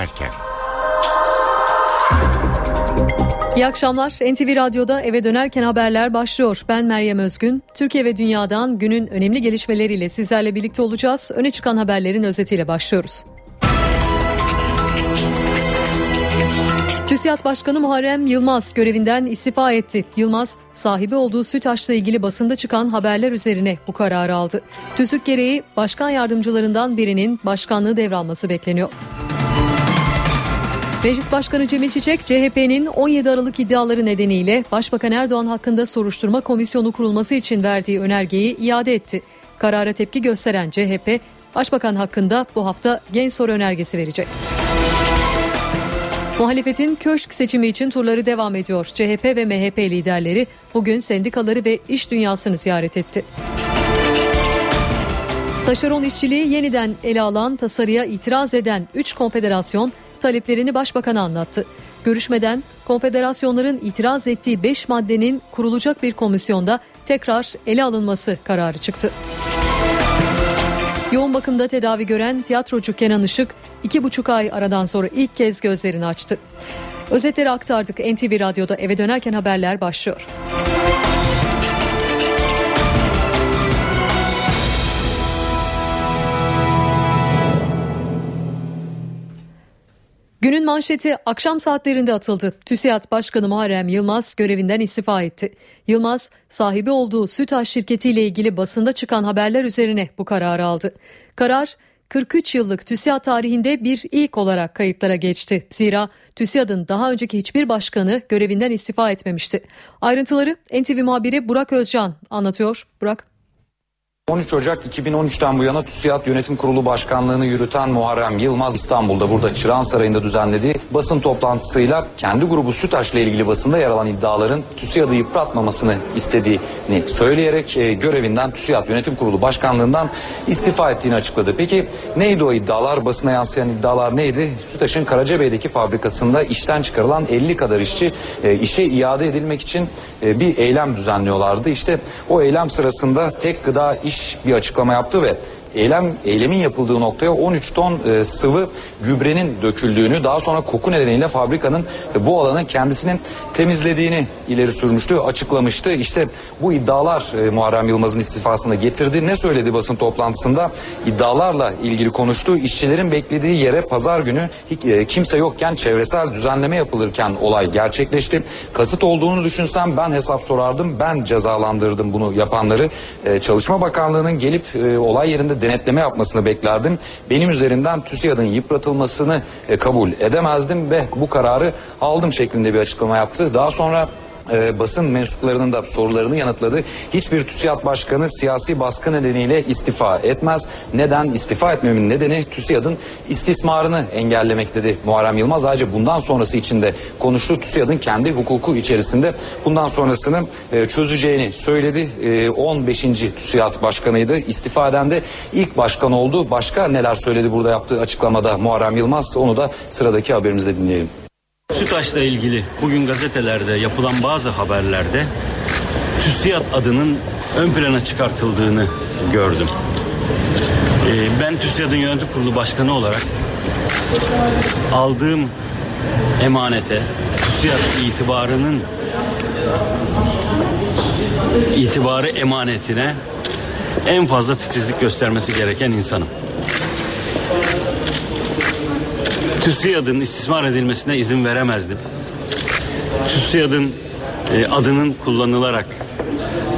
dönerken. İyi akşamlar. NTV Radyo'da eve dönerken haberler başlıyor. Ben Meryem Özgün. Türkiye ve dünyadan günün önemli gelişmeleriyle sizlerle birlikte olacağız. Öne çıkan haberlerin özetiyle başlıyoruz. TÜSİAD Başkanı Muharrem Yılmaz görevinden istifa etti. Yılmaz, sahibi olduğu SÜTAŞ'la ilgili basında çıkan haberler üzerine bu kararı aldı. TÜSÜK gereği başkan yardımcılarından birinin başkanlığı devralması bekleniyor. Meclis Başkanı Cemil Çiçek, CHP'nin 17 Aralık iddiaları nedeniyle Başbakan Erdoğan hakkında soruşturma komisyonu kurulması için verdiği önergeyi iade etti. Karara tepki gösteren CHP, Başbakan hakkında bu hafta genç soru önergesi verecek. Muhalefetin köşk seçimi için turları devam ediyor. CHP ve MHP liderleri bugün sendikaları ve iş dünyasını ziyaret etti. Taşeron işçiliği yeniden ele alan tasarıya itiraz eden 3 konfederasyon taleplerini başbakana anlattı. Görüşmeden konfederasyonların itiraz ettiği 5 maddenin kurulacak bir komisyonda tekrar ele alınması kararı çıktı. Yoğun bakımda tedavi gören tiyatrocu Kenan Işık iki buçuk ay aradan sonra ilk kez gözlerini açtı. Özetleri aktardık NTV Radyo'da eve dönerken haberler başlıyor. Günün manşeti akşam saatlerinde atıldı. TÜSİAD Başkanı Muharrem Yılmaz görevinden istifa etti. Yılmaz sahibi olduğu Sütaş şirketiyle ilgili basında çıkan haberler üzerine bu kararı aldı. Karar 43 yıllık TÜSİAD tarihinde bir ilk olarak kayıtlara geçti. Zira TÜSİAD'ın daha önceki hiçbir başkanı görevinden istifa etmemişti. Ayrıntıları NTV muhabiri Burak Özcan anlatıyor. Burak 13 Ocak 2013'ten bu yana TÜSİAD Yönetim Kurulu Başkanlığını yürüten Muharrem Yılmaz İstanbul'da burada Çırağan Sarayı'nda düzenlediği basın toplantısıyla kendi grubu SÜTAŞ'la ilgili basında yer alan iddiaların TÜSİAD'ı yıpratmamasını istediğini söyleyerek e, görevinden TÜSİAD Yönetim Kurulu Başkanlığından istifa ettiğini açıkladı. Peki neydi o iddialar? Basına yansıyan iddialar neydi? SÜTAŞ'ın Karacabey'deki fabrikasında işten çıkarılan 50 kadar işçi e, işe iade edilmek için e, bir eylem düzenliyorlardı. İşte o eylem sırasında tek gıda iş bir açıklama yaptı ve eylem eylemin yapıldığı noktaya 13 ton e, sıvı gübrenin döküldüğünü daha sonra koku nedeniyle fabrikanın e, bu alanı kendisinin temizlediğini ileri sürmüştü açıklamıştı. İşte bu iddialar e, Muharrem Yılmaz'ın istifasını getirdi. Ne söyledi basın toplantısında? İddialarla ilgili konuştu. İşçilerin beklediği yere pazar günü e, kimse yokken çevresel düzenleme yapılırken olay gerçekleşti. Kasıt olduğunu düşünsem ben hesap sorardım. Ben cezalandırdım bunu yapanları. E, Çalışma Bakanlığı'nın gelip e, olay yerinde denetleme yapmasını beklerdim. Benim üzerinden TÜSİAD'ın yıpratılmasını e, kabul edemezdim ve bu kararı aldım şeklinde bir açıklama yaptı. Daha sonra e, basın mensuplarının da sorularını yanıtladı. Hiçbir TÜSİAD başkanı siyasi baskı nedeniyle istifa etmez. Neden? istifa etmemin nedeni TÜSİAD'ın istismarını engellemek dedi Muharrem Yılmaz. Ayrıca bundan sonrası için de konuştu. TÜSİAD'ın kendi hukuku içerisinde bundan sonrasını e, çözeceğini söyledi. E, 15. TÜSİAD başkanıydı. İstifa eden de ilk başkan oldu. Başka neler söyledi burada yaptığı açıklamada Muharrem Yılmaz? Onu da sıradaki haberimizde dinleyelim. Sütaş'la ilgili bugün gazetelerde yapılan bazı haberlerde TÜSİAD adının ön plana çıkartıldığını gördüm. Ee, ben TÜSİAD'ın yönetim kurulu başkanı olarak aldığım emanete TÜSİAD itibarının itibarı emanetine en fazla titizlik göstermesi gereken insanım. TÜSİAD'ın istismar edilmesine izin veremezdim. TÜSİAD'ın e, adının kullanılarak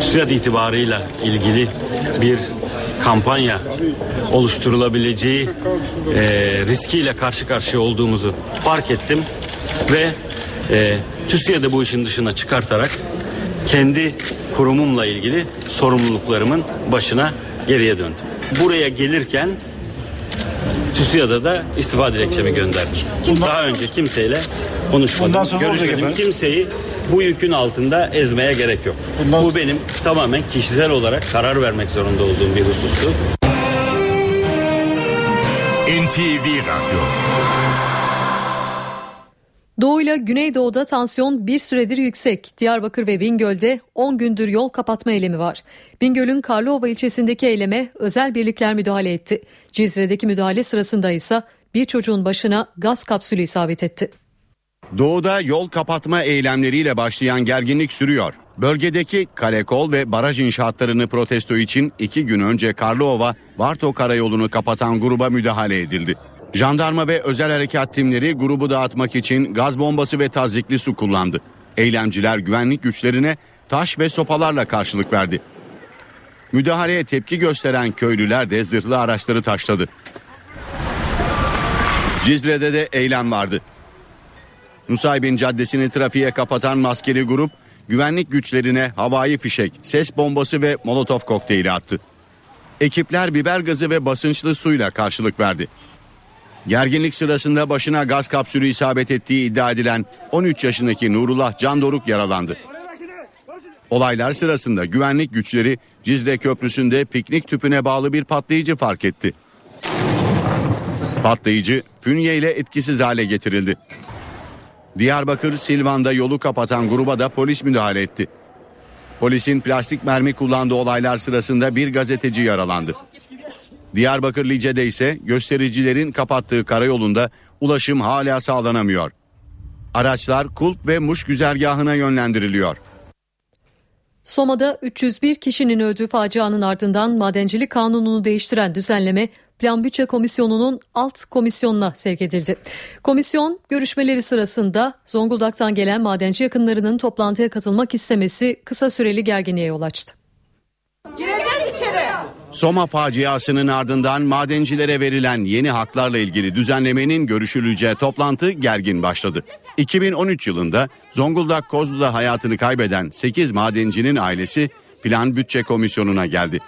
TÜSİAD itibarıyla ilgili bir kampanya oluşturulabileceği e, riskiyle karşı karşıya olduğumuzu fark ettim ve e, TÜSİAD'ı bu işin dışına çıkartarak kendi kurumumla ilgili sorumluluklarımın başına geriye döndüm. Buraya gelirken TÜSİAD'a da istifa dilekçemi gönderdim. Daha önce kimseyle konuşmadım, görüşmedim. Kimseyi bu yükün altında ezmeye gerek yok. Bu benim tamamen kişisel olarak karar vermek zorunda olduğum bir husustu. NTV Radyo Doğu ile Güneydoğu'da tansiyon bir süredir yüksek. Diyarbakır ve Bingöl'de 10 gündür yol kapatma eylemi var. Bingöl'ün Karlıova ilçesindeki eyleme özel birlikler müdahale etti. Cizre'deki müdahale sırasında ise bir çocuğun başına gaz kapsülü isabet etti. Doğuda yol kapatma eylemleriyle başlayan gerginlik sürüyor. Bölgedeki kalekol ve baraj inşaatlarını protesto için iki gün önce Karlova Varto karayolunu kapatan gruba müdahale edildi. Jandarma ve özel harekat timleri grubu dağıtmak için gaz bombası ve tazikli su kullandı. Eylemciler güvenlik güçlerine taş ve sopalarla karşılık verdi. Müdahaleye tepki gösteren köylüler de zırhlı araçları taşladı. Cizre'de de eylem vardı. Nusaybin Caddesi'ni trafiğe kapatan maskeli grup güvenlik güçlerine havai fişek, ses bombası ve molotof kokteyli attı. Ekipler biber gazı ve basınçlı suyla karşılık verdi. Gerginlik sırasında başına gaz kapsülü isabet ettiği iddia edilen 13 yaşındaki Nurullah Candoruk yaralandı. Olaylar sırasında güvenlik güçleri Cizre Köprüsü'nde piknik tüpüne bağlı bir patlayıcı fark etti. Patlayıcı fünye ile etkisiz hale getirildi. Diyarbakır Silvan'da yolu kapatan gruba da polis müdahale etti. Polisin plastik mermi kullandığı olaylar sırasında bir gazeteci yaralandı. Diyarbakır Lice'de ise göstericilerin kapattığı karayolunda ulaşım hala sağlanamıyor. Araçlar Kulp ve Muş güzergahına yönlendiriliyor. Soma'da 301 kişinin öldüğü facianın ardından madencilik kanununu değiştiren düzenleme Plan Bütçe Komisyonu'nun alt komisyonuna sevk edildi. Komisyon görüşmeleri sırasında Zonguldak'tan gelen madenci yakınlarının toplantıya katılmak istemesi kısa süreli gerginliğe yol açtı. Soma faciasının ardından madencilere verilen yeni haklarla ilgili düzenlemenin görüşüleceği toplantı gergin başladı. 2013 yılında Zonguldak Kozlu'da hayatını kaybeden 8 madencinin ailesi Plan Bütçe Komisyonu'na geldi.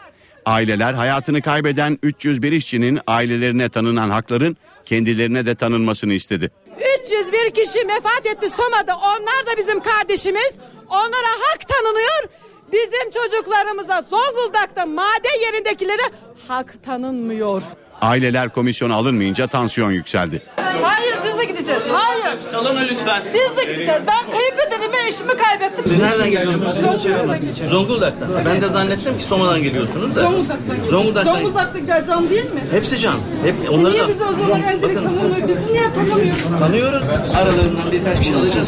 Aileler hayatını kaybeden 301 işçinin ailelerine tanınan hakların kendilerine de tanınmasını istedi. 301 kişi vefat etti Soma'da. Onlar da bizim kardeşimiz. Onlara hak tanınıyor. Bizim çocuklarımıza Zonguldak'ta maden yerindekilere hak tanınmıyor. Aileler komisyona alınmayınca tansiyon yükseldi. Hayır biz de gideceğiz. Hayır. Salona lütfen. Biz de gideceğiz. Ben kayınpederimi eşimi kaybettim. Siz nereden geliyorsunuz? Zonguldak'tan. Zonguldak'tan. Ben de zannettim ki Soma'dan geliyorsunuz da. Zonguldak'tan. Zonguldak'tan. Zonguldak'ta can değil mi? Hepsi can. Hep onları Niye da. bizi o zaman öncelik tanımıyor? Bizi niye tanımıyor? Tanıyoruz. Aralarından birkaç kişi alacağız.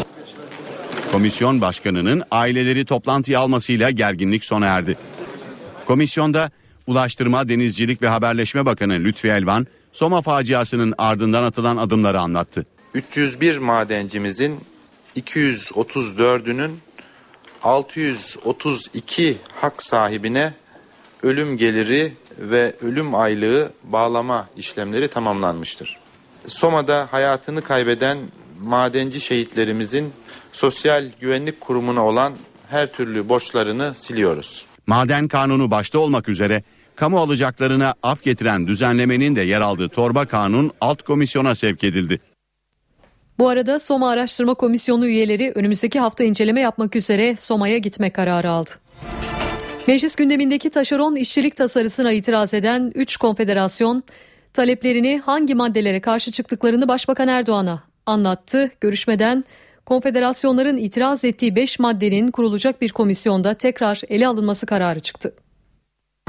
Komisyon başkanının aileleri toplantıya almasıyla gerginlik sona erdi. Komisyonda Ulaştırma, Denizcilik ve Haberleşme Bakanı Lütfi Elvan, Soma faciasının ardından atılan adımları anlattı. 301 madencimizin 234'ünün 632 hak sahibine ölüm geliri ve ölüm aylığı bağlama işlemleri tamamlanmıştır. Soma'da hayatını kaybeden madenci şehitlerimizin Sosyal Güvenlik Kurumu'na olan her türlü borçlarını siliyoruz. Maden kanunu başta olmak üzere kamu alacaklarına af getiren düzenlemenin de yer aldığı torba kanun alt komisyona sevk edildi. Bu arada Soma Araştırma Komisyonu üyeleri önümüzdeki hafta inceleme yapmak üzere Soma'ya gitme kararı aldı. Meclis gündemindeki taşeron işçilik tasarısına itiraz eden 3 konfederasyon taleplerini hangi maddelere karşı çıktıklarını Başbakan Erdoğan'a anlattı. Görüşmeden konfederasyonların itiraz ettiği 5 maddenin kurulacak bir komisyonda tekrar ele alınması kararı çıktı.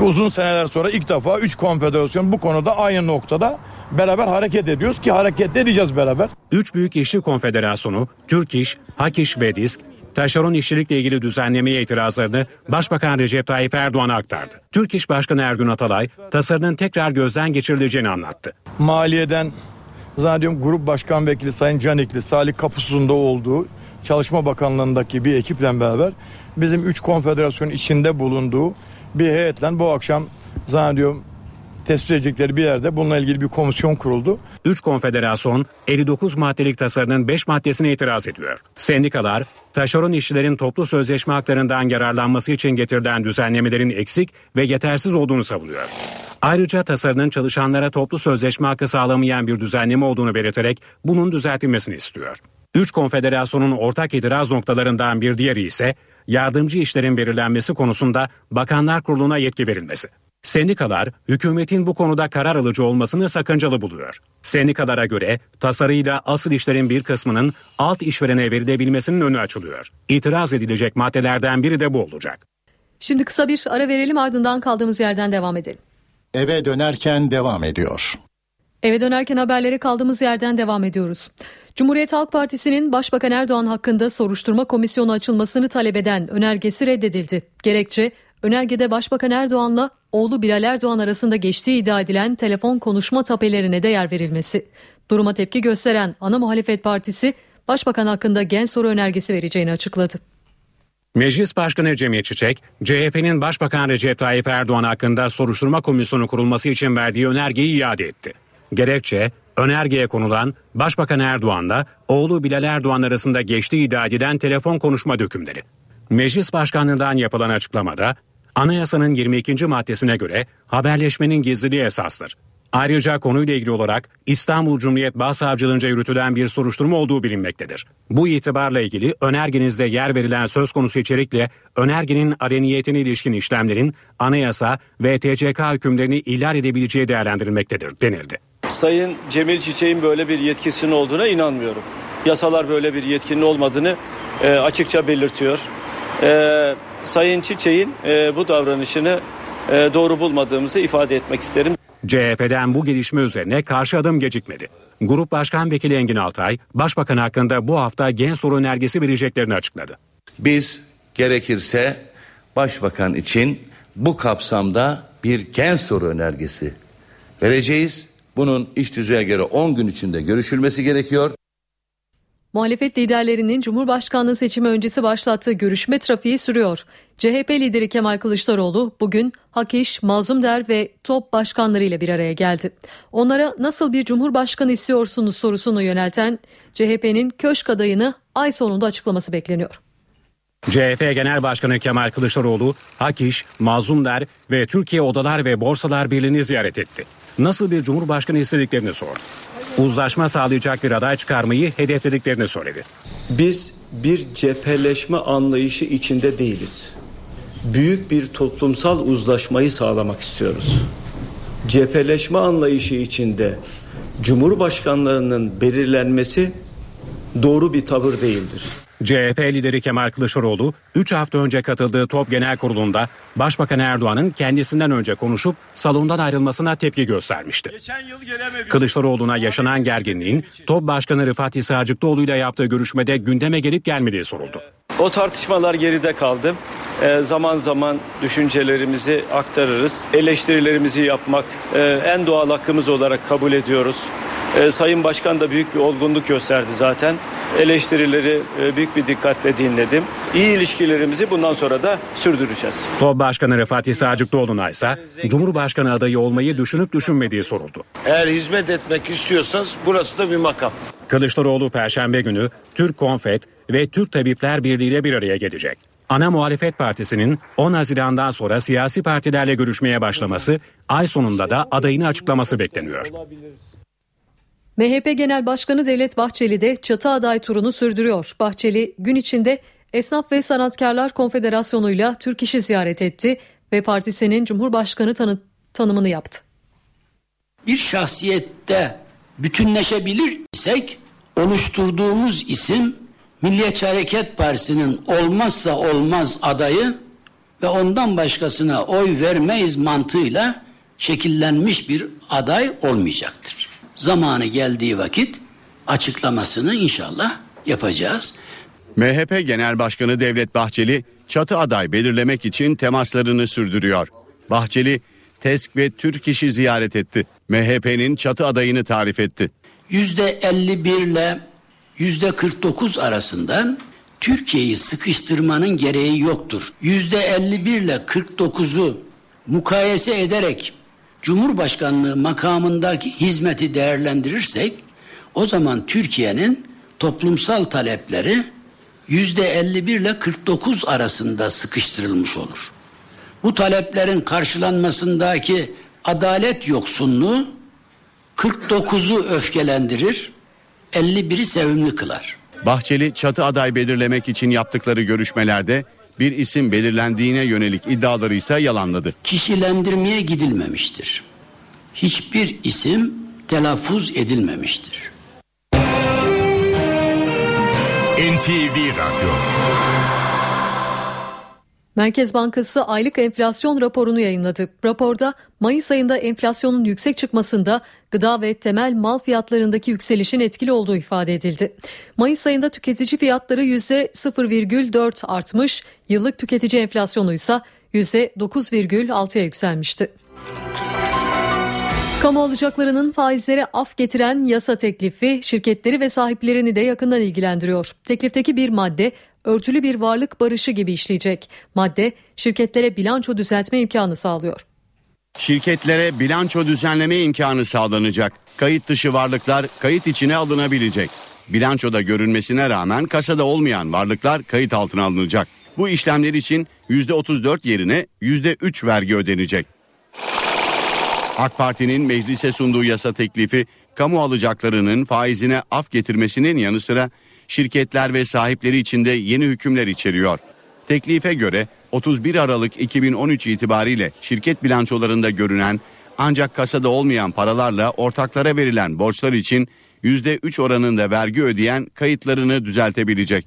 Uzun seneler sonra ilk defa 3 konfederasyon bu konuda aynı noktada beraber hareket ediyoruz ki hareket edeceğiz beraber. Üç büyük işçi konfederasyonu Türk İş, Hak İş ve Disk taşeron işçilikle ilgili düzenlemeye itirazlarını Başbakan Recep Tayyip Erdoğan'a aktardı. Türk İş Başkanı Ergün Atalay tasarının tekrar gözden geçirileceğini anlattı. Maliyeden zannediyorum Grup Başkan Vekili Sayın Canikli, Salih Kapusuz'un da olduğu Çalışma Bakanlığı'ndaki bir ekiple beraber bizim 3 konfederasyon içinde bulunduğu bir heyetle bu akşam zannediyorum tespit edecekleri bir yerde bununla ilgili bir komisyon kuruldu. 3 konfederasyon 59 maddelik tasarının 5 maddesine itiraz ediyor. Sendikalar taşeron işçilerin toplu sözleşme haklarından yararlanması için getirilen düzenlemelerin eksik ve yetersiz olduğunu savunuyor. Ayrıca tasarının çalışanlara toplu sözleşme hakkı sağlamayan bir düzenleme olduğunu belirterek bunun düzeltilmesini istiyor. Üç konfederasyonun ortak itiraz noktalarından bir diğeri ise yardımcı işlerin belirlenmesi konusunda Bakanlar Kurulu'na yetki verilmesi. Sendikalar hükümetin bu konuda karar alıcı olmasını sakıncalı buluyor. Sendikalara göre tasarıyla asıl işlerin bir kısmının alt işverene verilebilmesinin önü açılıyor. İtiraz edilecek maddelerden biri de bu olacak. Şimdi kısa bir ara verelim ardından kaldığımız yerden devam edelim. Eve dönerken devam ediyor. Eve dönerken haberlere kaldığımız yerden devam ediyoruz. Cumhuriyet Halk Partisi'nin Başbakan Erdoğan hakkında soruşturma komisyonu açılmasını talep eden önergesi reddedildi. Gerekçe önergede Başbakan Erdoğan'la oğlu Bilal Erdoğan arasında geçtiği iddia edilen telefon konuşma tapelerine de yer verilmesi. Duruma tepki gösteren ana muhalefet partisi Başbakan hakkında gen soru önergesi vereceğini açıkladı. Meclis Başkanı Cemil Çiçek, CHP'nin Başbakan Recep Tayyip Erdoğan hakkında soruşturma komisyonu kurulması için verdiği önergeyi iade etti. Gerekçe, önergeye konulan Başbakan Erdoğan'la oğlu Bilal Erdoğan arasında geçtiği iddia edilen telefon konuşma dökümleri. Meclis Başkanlığından yapılan açıklamada, anayasanın 22. maddesine göre haberleşmenin gizliliği esastır. Ayrıca konuyla ilgili olarak İstanbul Cumhuriyet Başsavcılığınca yürütülen bir soruşturma olduğu bilinmektedir. Bu itibarla ilgili önergenizde yer verilen söz konusu içerikle önergenin areniyetine ilişkin işlemlerin anayasa ve TCK hükümlerini ihlal edebileceği değerlendirilmektedir denildi. Sayın Cemil Çiçek'in böyle bir yetkisinin olduğuna inanmıyorum. Yasalar böyle bir yetkinin olmadığını e, açıkça belirtiyor. E, Sayın Çiçek'in e, bu davranışını e, doğru bulmadığımızı ifade etmek isterim. CHP'den bu gelişme üzerine karşı adım gecikmedi. Grup Başkan Vekili Engin Altay, Başbakan hakkında bu hafta gen soru önergesi vereceklerini açıkladı. Biz gerekirse Başbakan için bu kapsamda bir gen soru önergesi vereceğiz. Bunun iş düzeye göre 10 gün içinde görüşülmesi gerekiyor. Muhalefet liderlerinin Cumhurbaşkanlığı seçimi öncesi başlattığı görüşme trafiği sürüyor. CHP lideri Kemal Kılıçdaroğlu bugün Hakiş, Mazlumder ve TOP başkanlarıyla bir araya geldi. Onlara nasıl bir cumhurbaşkanı istiyorsunuz sorusunu yönelten CHP'nin köşk adayını ay sonunda açıklaması bekleniyor. CHP Genel Başkanı Kemal Kılıçdaroğlu, Hakiş, Mazlumder ve Türkiye Odalar ve Borsalar Birliği'ni ziyaret etti. Nasıl bir cumhurbaşkanı istediklerini sordu uzlaşma sağlayacak bir aday çıkarmayı hedeflediklerini söyledi. Biz bir cepheleşme anlayışı içinde değiliz. Büyük bir toplumsal uzlaşmayı sağlamak istiyoruz. Cepheleşme anlayışı içinde Cumhurbaşkanlarının belirlenmesi doğru bir tavır değildir. CHP lideri Kemal Kılıçdaroğlu 3 hafta önce katıldığı Top Genel Kurulu'nda Başbakan Erdoğan'ın kendisinden önce konuşup salondan ayrılmasına tepki göstermişti. Kılıçdaroğlu'na yaşanan gerginliğin Top Başkanı Rıfat İsa'cıklıoğlu ile yaptığı görüşmede gündeme gelip gelmediği soruldu. O tartışmalar geride kaldı. E, zaman zaman düşüncelerimizi aktarırız. Eleştirilerimizi yapmak e, en doğal hakkımız olarak kabul ediyoruz. E, Sayın Başkan da büyük bir olgunluk gösterdi zaten. Eleştirileri e, büyük bir dikkatle dinledim. İyi ilişkilerimizi bundan sonra da sürdüreceğiz. TOB Başkanı Refat Sağcıklıoğlu'na ise Cumhurbaşkanı adayı olmayı düşünüp düşünmediği soruldu. Eğer hizmet etmek istiyorsanız burası da bir makam. Kılıçdaroğlu Perşembe günü Türk Konfet ve Türk Tabipler Birliği ile bir araya gelecek. Ana Muhalefet Partisi'nin 10 Haziran'dan sonra siyasi partilerle görüşmeye başlaması, ay sonunda da adayını açıklaması bekleniyor. MHP Genel Başkanı Devlet Bahçeli de çatı aday turunu sürdürüyor. Bahçeli gün içinde Esnaf ve Sanatkarlar Konfederasyonu'yla Türk İş'i ziyaret etti ve partisinin Cumhurbaşkanı tanı tanımını yaptı. Bir şahsiyette bütünleşebilir isek oluşturduğumuz isim Milliyetçi Hareket Partisi'nin olmazsa olmaz adayı ve ondan başkasına oy vermeyiz mantığıyla şekillenmiş bir aday olmayacaktır zamanı geldiği vakit açıklamasını inşallah yapacağız. MHP Genel Başkanı Devlet Bahçeli çatı aday belirlemek için temaslarını sürdürüyor. Bahçeli TESK ve Türk İş'i ziyaret etti. MHP'nin çatı adayını tarif etti. Yüzde 51 ile yüzde 49 arasında Türkiye'yi sıkıştırmanın gereği yoktur. Yüzde 51 ile 49'u mukayese ederek Cumhurbaşkanlığı makamındaki hizmeti değerlendirirsek o zaman Türkiye'nin toplumsal talepleri yüzde 51 ile 49 arasında sıkıştırılmış olur. Bu taleplerin karşılanmasındaki adalet yoksunluğu 49'u öfkelendirir, 51'i sevimli kılar. Bahçeli çatı aday belirlemek için yaptıkları görüşmelerde bir isim belirlendiğine yönelik iddiaları ise yalanladı. Kişilendirmeye gidilmemiştir. Hiçbir isim telaffuz edilmemiştir. NTV Radyo Merkez Bankası aylık enflasyon raporunu yayınladı. Raporda Mayıs ayında enflasyonun yüksek çıkmasında gıda ve temel mal fiyatlarındaki yükselişin etkili olduğu ifade edildi. Mayıs ayında tüketici fiyatları %0,4 artmış, yıllık tüketici enflasyonu ise %9,6'ya yükselmişti. Kamu alacaklarının faizlere af getiren yasa teklifi şirketleri ve sahiplerini de yakından ilgilendiriyor. Teklifteki bir madde örtülü bir varlık barışı gibi işleyecek. Madde şirketlere bilanço düzeltme imkanı sağlıyor. Şirketlere bilanço düzenleme imkanı sağlanacak. Kayıt dışı varlıklar kayıt içine alınabilecek. Bilançoda görünmesine rağmen kasada olmayan varlıklar kayıt altına alınacak. Bu işlemler için %34 yerine %3 vergi ödenecek. AK Parti'nin meclise sunduğu yasa teklifi kamu alacaklarının faizine af getirmesinin yanı sıra şirketler ve sahipleri için de yeni hükümler içeriyor. Teklife göre 31 Aralık 2013 itibariyle şirket bilançolarında görünen ancak kasada olmayan paralarla ortaklara verilen borçlar için %3 oranında vergi ödeyen kayıtlarını düzeltebilecek.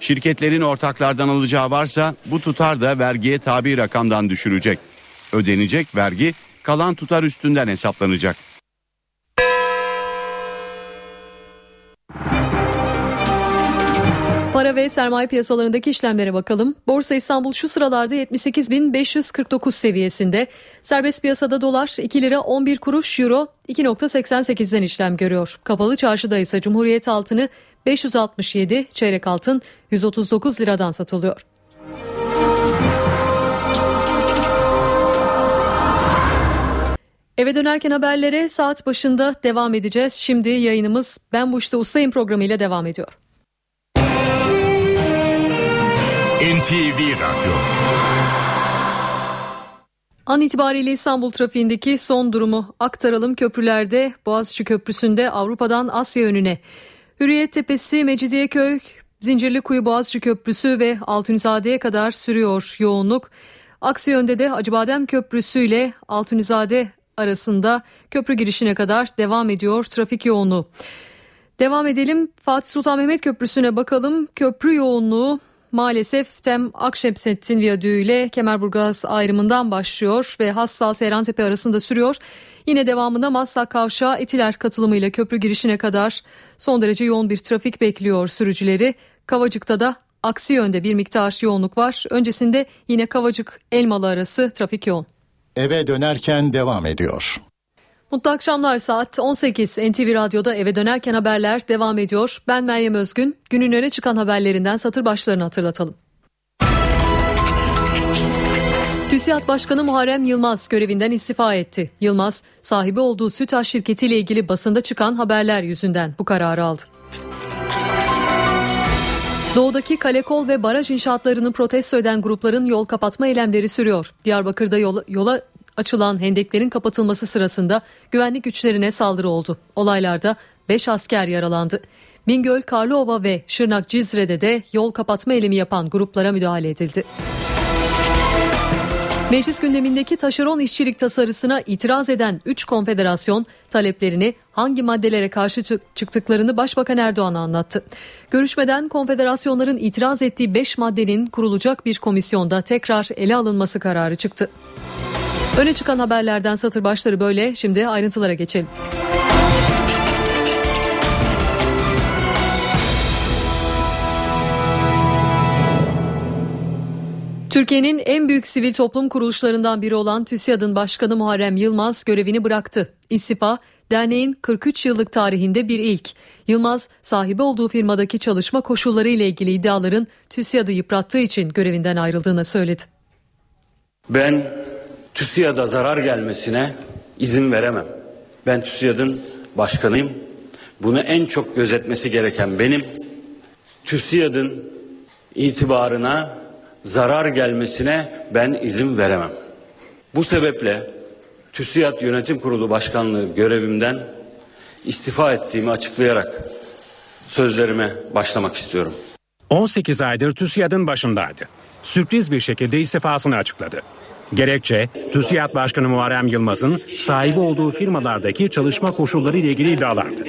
Şirketlerin ortaklardan alacağı varsa bu tutar da vergiye tabi rakamdan düşürecek. Ödenecek vergi kalan tutar üstünden hesaplanacak. Para ve sermaye piyasalarındaki işlemlere bakalım. Borsa İstanbul şu sıralarda 78.549 seviyesinde. Serbest piyasada dolar 2 lira 11 kuruş, euro 2.88'den işlem görüyor. Kapalı çarşıda ise Cumhuriyet altını 567, çeyrek altın 139 liradan satılıyor. Eve dönerken haberlere saat başında devam edeceğiz. Şimdi yayınımız Ben Bu İşte Ustayım programıyla devam ediyor. NTV Radyo An itibariyle İstanbul trafiğindeki son durumu aktaralım. Köprülerde Boğaziçi Köprüsü'nde Avrupa'dan Asya yönüne. Hürriyet Tepesi, Mecidiyeköy, Zincirlikuyu Boğaziçi Köprüsü ve Altunizade'ye kadar sürüyor yoğunluk. Aksi yönde de Acıbadem Köprüsü ile Altunizade arasında köprü girişine kadar devam ediyor trafik yoğunluğu. Devam edelim Fatih Sultan Mehmet Köprüsü'ne bakalım. Köprü yoğunluğu maalesef Tem Akşemsettin Viyadüğü ile Kemerburgaz ayrımından başlıyor ve Hassal Seyrantepe arasında sürüyor. Yine devamında Maslak Kavşağı Etiler katılımıyla köprü girişine kadar son derece yoğun bir trafik bekliyor sürücüleri. Kavacık'ta da aksi yönde bir miktar yoğunluk var. Öncesinde yine Kavacık Elmalı arası trafik yoğun. Eve dönerken devam ediyor. Mutlu akşamlar saat 18 NTV Radyo'da eve dönerken haberler devam ediyor. Ben Meryem Özgün. Günün öne çıkan haberlerinden satır başlarını hatırlatalım. TÜSİAD Başkanı Muharrem Yılmaz görevinden istifa etti. Yılmaz, sahibi olduğu Sütaş şirketiyle ilgili basında çıkan haberler yüzünden bu kararı aldı. Doğudaki kalekol ve baraj inşaatlarını protesto eden grupların yol kapatma eylemleri sürüyor. Diyarbakır'da yola, yola açılan hendeklerin kapatılması sırasında güvenlik güçlerine saldırı oldu. Olaylarda 5 asker yaralandı. Bingöl, Karlıova ve Şırnak Cizre'de de yol kapatma eylemi yapan gruplara müdahale edildi. Meclis gündemindeki taşeron işçilik tasarısına itiraz eden 3 konfederasyon taleplerini hangi maddelere karşı çıktıklarını Başbakan Erdoğan'a anlattı. Görüşmeden konfederasyonların itiraz ettiği 5 maddenin kurulacak bir komisyonda tekrar ele alınması kararı çıktı. Öne çıkan haberlerden satır başları böyle. Şimdi ayrıntılara geçelim. Türkiye'nin en büyük sivil toplum kuruluşlarından biri olan TÜSİAD'ın başkanı Muharrem Yılmaz görevini bıraktı. İstifa derneğin 43 yıllık tarihinde bir ilk. Yılmaz sahibi olduğu firmadaki çalışma koşulları ile ilgili iddiaların TÜSİAD'ı yıprattığı için görevinden ayrıldığını söyledi. Ben TÜSİAD'a zarar gelmesine izin veremem. Ben TÜSİAD'ın başkanıyım. Bunu en çok gözetmesi gereken benim. TÜSİAD'ın itibarına zarar gelmesine ben izin veremem. Bu sebeple TÜSİAD Yönetim Kurulu Başkanlığı görevimden istifa ettiğimi açıklayarak sözlerime başlamak istiyorum. 18 aydır TÜSİAD'ın başındaydı. Sürpriz bir şekilde istifasını açıkladı. Gerekçe TÜSİAD Başkanı Muharrem Yılmaz'ın sahibi olduğu firmalardaki çalışma koşulları ile ilgili iddialardı.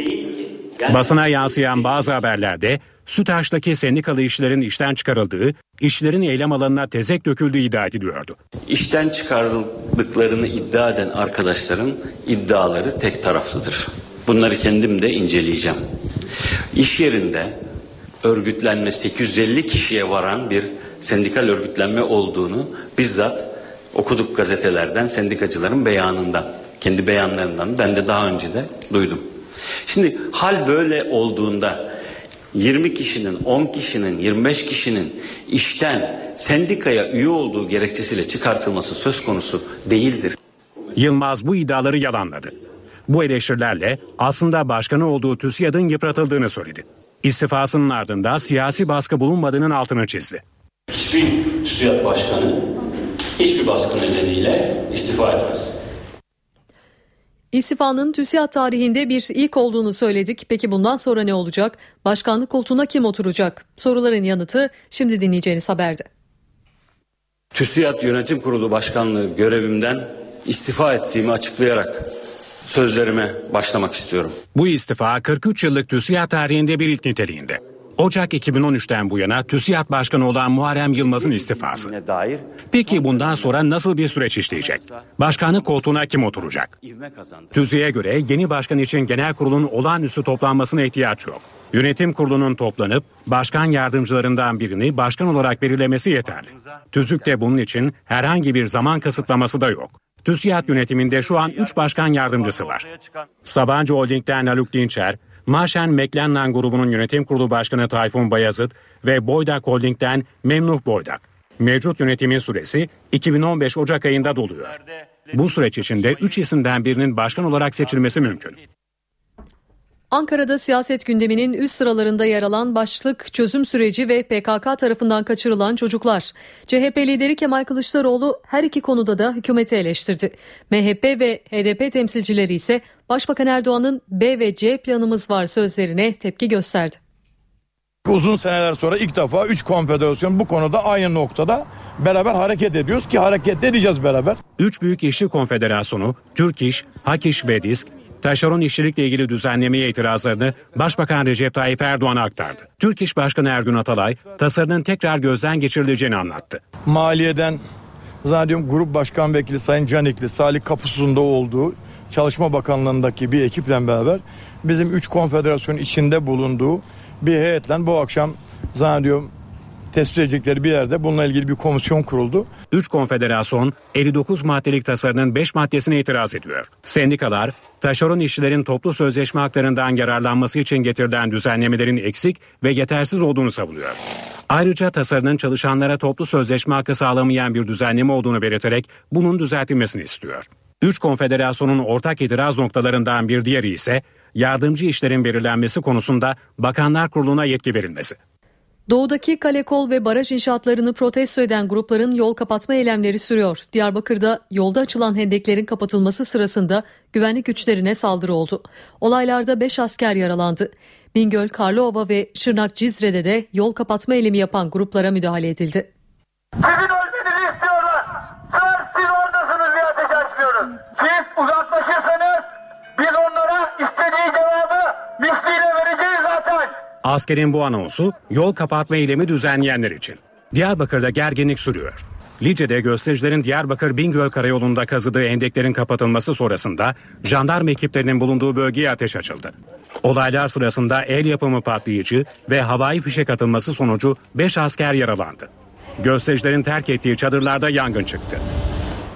Basına yansıyan bazı haberlerde Sütaş'taki sendikalı işçilerin işten çıkarıldığı, işçilerin eylem alanına tezek döküldüğü iddia ediliyordu. İşten çıkarıldıklarını iddia eden arkadaşların iddiaları tek taraflıdır. Bunları kendim de inceleyeceğim. İş yerinde örgütlenme 850 kişiye varan bir sendikal örgütlenme olduğunu bizzat okuduk gazetelerden, sendikacıların beyanından, kendi beyanlarından ben de daha önce de duydum. Şimdi hal böyle olduğunda 20 kişinin, 10 kişinin, 25 kişinin işten sendikaya üye olduğu gerekçesiyle çıkartılması söz konusu değildir. Yılmaz bu iddiaları yalanladı. Bu eleştirilerle aslında başkanı olduğu TÜSİAD'ın yıpratıldığını söyledi. İstifasının ardında siyasi baskı bulunmadığının altını çizdi. Hiçbir TÜSİAD başkanı hiçbir baskı nedeniyle istifa etmez. İstifanın TÜSİAD tarihinde bir ilk olduğunu söyledik. Peki bundan sonra ne olacak? Başkanlık koltuğuna kim oturacak? Soruların yanıtı şimdi dinleyeceğiniz haberde. TÜSİAD Yönetim Kurulu Başkanlığı görevimden istifa ettiğimi açıklayarak sözlerime başlamak istiyorum. Bu istifa 43 yıllık TÜSİAD tarihinde bir ilk niteliğinde. Ocak 2013'ten bu yana TÜSİAD Başkanı olan Muharrem Yılmaz'ın istifası. Peki bundan sonra nasıl bir süreç işleyecek? Başkanlık koltuğuna kim oturacak? TÜSİAD'e göre yeni başkan için genel kurulun olağanüstü toplanmasına ihtiyaç yok. Yönetim kurulunun toplanıp başkan yardımcılarından birini başkan olarak belirlemesi yeterli. TÜZÜK'te bunun için herhangi bir zaman kısıtlaması da yok. TÜSİAD yönetiminde şu an 3 başkan yardımcısı var. Sabancı Holding'den Haluk Dinçer, Marşen McLennan grubunun yönetim kurulu başkanı Tayfun Bayazıt ve Boydak Holding'den Memnuh Boydak. Mevcut yönetimin süresi 2015 Ocak ayında doluyor. Bu süreç içinde 3 isimden birinin başkan olarak seçilmesi mümkün. Ankara'da siyaset gündeminin üst sıralarında yer alan başlık çözüm süreci ve PKK tarafından kaçırılan çocuklar. CHP lideri Kemal Kılıçdaroğlu her iki konuda da hükümeti eleştirdi. MHP ve HDP temsilcileri ise Başbakan Erdoğan'ın B ve C planımız var sözlerine tepki gösterdi. Uzun seneler sonra ilk defa 3 konfederasyon bu konuda aynı noktada beraber hareket ediyoruz ki hareket edeceğiz beraber. Üç büyük işçi konfederasyonu Türk İş, Hak İş ve Disk taşeron işçilikle ilgili düzenlemeye itirazlarını Başbakan Recep Tayyip Erdoğan'a aktardı. Türk İş Başkanı Ergün Atalay tasarının tekrar gözden geçirileceğini anlattı. Maliyeden zannediyorum Grup Başkan Vekili Sayın Canikli, Salih Kapusuz'un da olduğu Çalışma Bakanlığı'ndaki bir ekiple beraber bizim üç konfederasyon içinde bulunduğu bir heyetle bu akşam zannediyorum tespit edecekleri bir yerde bununla ilgili bir komisyon kuruldu. 3 konfederasyon 59 maddelik tasarının 5 maddesine itiraz ediyor. Sendikalar taşeron işçilerin toplu sözleşme haklarından yararlanması için getirilen düzenlemelerin eksik ve yetersiz olduğunu savunuyor. Ayrıca tasarının çalışanlara toplu sözleşme hakkı sağlamayan bir düzenleme olduğunu belirterek bunun düzeltilmesini istiyor. Üç konfederasyonun ortak itiraz noktalarından bir diğeri ise yardımcı işlerin belirlenmesi konusunda Bakanlar Kurulu'na yetki verilmesi. Doğudaki kale kol ve baraj inşaatlarını protesto eden grupların yol kapatma eylemleri sürüyor. Diyarbakır'da yolda açılan hendeklerin kapatılması sırasında güvenlik güçlerine saldırı oldu. Olaylarda 5 asker yaralandı. Bingöl, Karlıova ve Şırnak Cizre'de de yol kapatma eylemi yapan gruplara müdahale edildi. Sizin ölmenizi Askerin bu anonsu yol kapatma eylemi düzenleyenler için. Diyarbakır'da gerginlik sürüyor. Lice'de göstericilerin Diyarbakır Bingöl Karayolu'nda kazıdığı endeklerin kapatılması sonrasında jandarma ekiplerinin bulunduğu bölgeye ateş açıldı. Olaylar sırasında el yapımı patlayıcı ve havai fişek atılması sonucu 5 asker yaralandı. Göstericilerin terk ettiği çadırlarda yangın çıktı.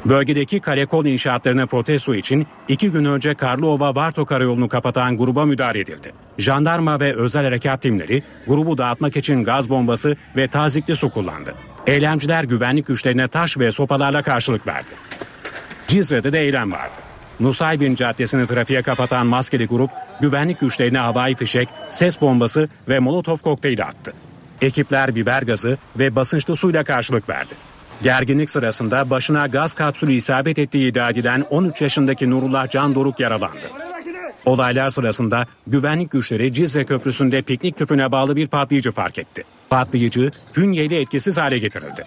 Bölgedeki kalekol inşaatlarına protesto için iki gün önce Karlıova Varto karayolunu kapatan gruba müdahale edildi. Jandarma ve özel harekat timleri grubu dağıtmak için gaz bombası ve tazikli su kullandı. Eylemciler güvenlik güçlerine taş ve sopalarla karşılık verdi. Cizre'de de eylem vardı. Nusaybin Caddesi'ni trafiğe kapatan maskeli grup güvenlik güçlerine havai fişek, ses bombası ve molotof kokteyli attı. Ekipler biber gazı ve basınçlı suyla karşılık verdi. Gerginlik sırasında başına gaz kapsülü isabet ettiği iddia edilen 13 yaşındaki Nurullah Can Doruk yaralandı. Olaylar sırasında güvenlik güçleri Cizre Köprüsü'nde piknik tüpüne bağlı bir patlayıcı fark etti. Patlayıcı Fünye'yle etkisiz hale getirildi.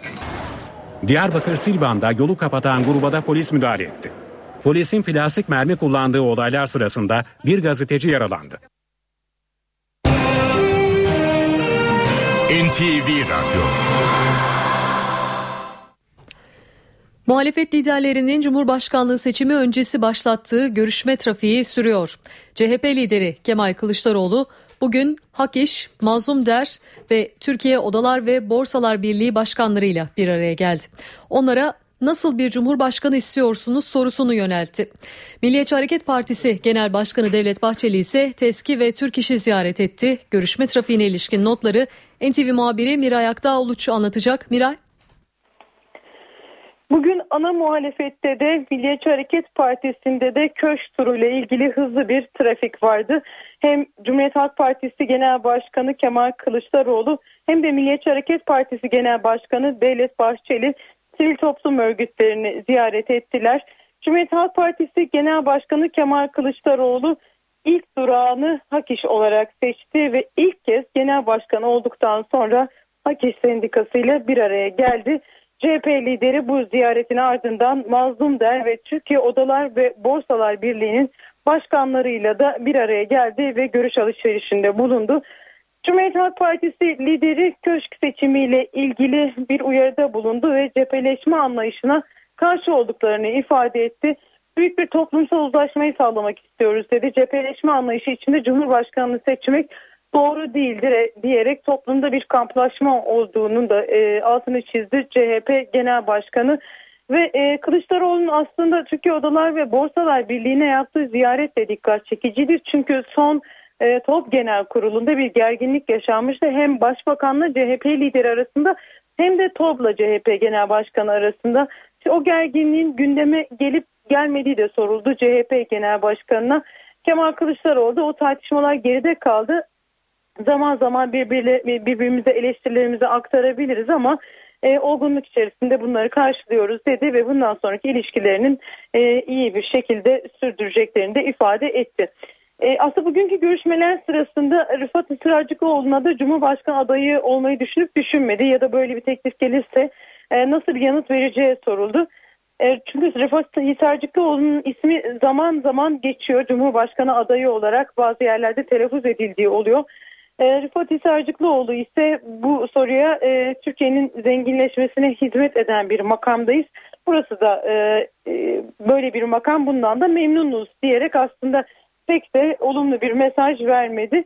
Diyarbakır Silvan'da yolu kapatan gruba da polis müdahale etti. Polisin plastik mermi kullandığı olaylar sırasında bir gazeteci yaralandı. NTV Radyo Muhalefet liderlerinin Cumhurbaşkanlığı seçimi öncesi başlattığı görüşme trafiği sürüyor. CHP lideri Kemal Kılıçdaroğlu bugün Hak İş, Mazlum Der ve Türkiye Odalar ve Borsalar Birliği başkanlarıyla bir araya geldi. Onlara nasıl bir cumhurbaşkanı istiyorsunuz sorusunu yöneltti. Milliyetçi Hareket Partisi Genel Başkanı Devlet Bahçeli ise TESKİ ve Türk İş'i ziyaret etti. Görüşme trafiğine ilişkin notları NTV muhabiri Miray Akdağoluç anlatacak. Miray. Bugün ana muhalefette de Milliyetçi Hareket Partisi'nde de köşk turuyla ilgili hızlı bir trafik vardı. Hem Cumhuriyet Halk Partisi Genel Başkanı Kemal Kılıçdaroğlu hem de Milliyetçi Hareket Partisi Genel Başkanı Devlet Bahçeli sivil toplum örgütlerini ziyaret ettiler. Cumhuriyet Halk Partisi Genel Başkanı Kemal Kılıçdaroğlu ilk durağını Hak İş olarak seçti ve ilk kez genel başkan olduktan sonra Hak İş Sendikası ile bir araya geldi. CHP lideri bu ziyaretin ardından Mazlum Der ve Türkiye Odalar ve Borsalar Birliği'nin başkanlarıyla da bir araya geldi ve görüş alışverişinde bulundu. Cumhuriyet Halk Partisi lideri köşk seçimiyle ilgili bir uyarıda bulundu ve cepheleşme anlayışına karşı olduklarını ifade etti. Büyük bir toplumsal uzlaşmayı sağlamak istiyoruz dedi. Cepheleşme anlayışı içinde Cumhurbaşkanını seçmek doğru değildir e, diyerek toplumda bir kamplaşma olduğunun da e, altını çizdi CHP Genel Başkanı. Ve e, Kılıçdaroğlu'nun aslında Türkiye Odalar ve Borsalar Birliği'ne yaptığı ziyaret de dikkat çekicidir. Çünkü son e, TOP Genel Kurulu'nda bir gerginlik yaşanmıştı. Hem Başbakanla CHP lideri arasında hem de TOB'la CHP Genel Başkanı arasında. O gerginliğin gündeme gelip gelmediği de soruldu CHP Genel Başkanı'na. Kemal Kılıçdaroğlu o tartışmalar geride kaldı. Zaman zaman birbirimize eleştirilerimizi aktarabiliriz ama e, olgunluk içerisinde bunları karşılıyoruz dedi ve bundan sonraki ilişkilerinin e, iyi bir şekilde sürdüreceklerini de ifade etti. E, aslında bugünkü görüşmeler sırasında Rıfat Israrcıklıoğlu'na da Cumhurbaşkanı adayı olmayı düşünüp düşünmedi ya da böyle bir teklif gelirse e, nasıl bir yanıt vereceği soruldu. E, çünkü Rıfat Hisarcıklıoğlu'nun ismi zaman zaman geçiyor Cumhurbaşkanı adayı olarak bazı yerlerde telaffuz edildiği oluyor. E, Rıfat Hisarcıklıoğlu ise bu soruya e, Türkiye'nin zenginleşmesine hizmet eden bir makamdayız. Burası da e, e, böyle bir makam bundan da memnunuz diyerek aslında pek de olumlu bir mesaj vermedi.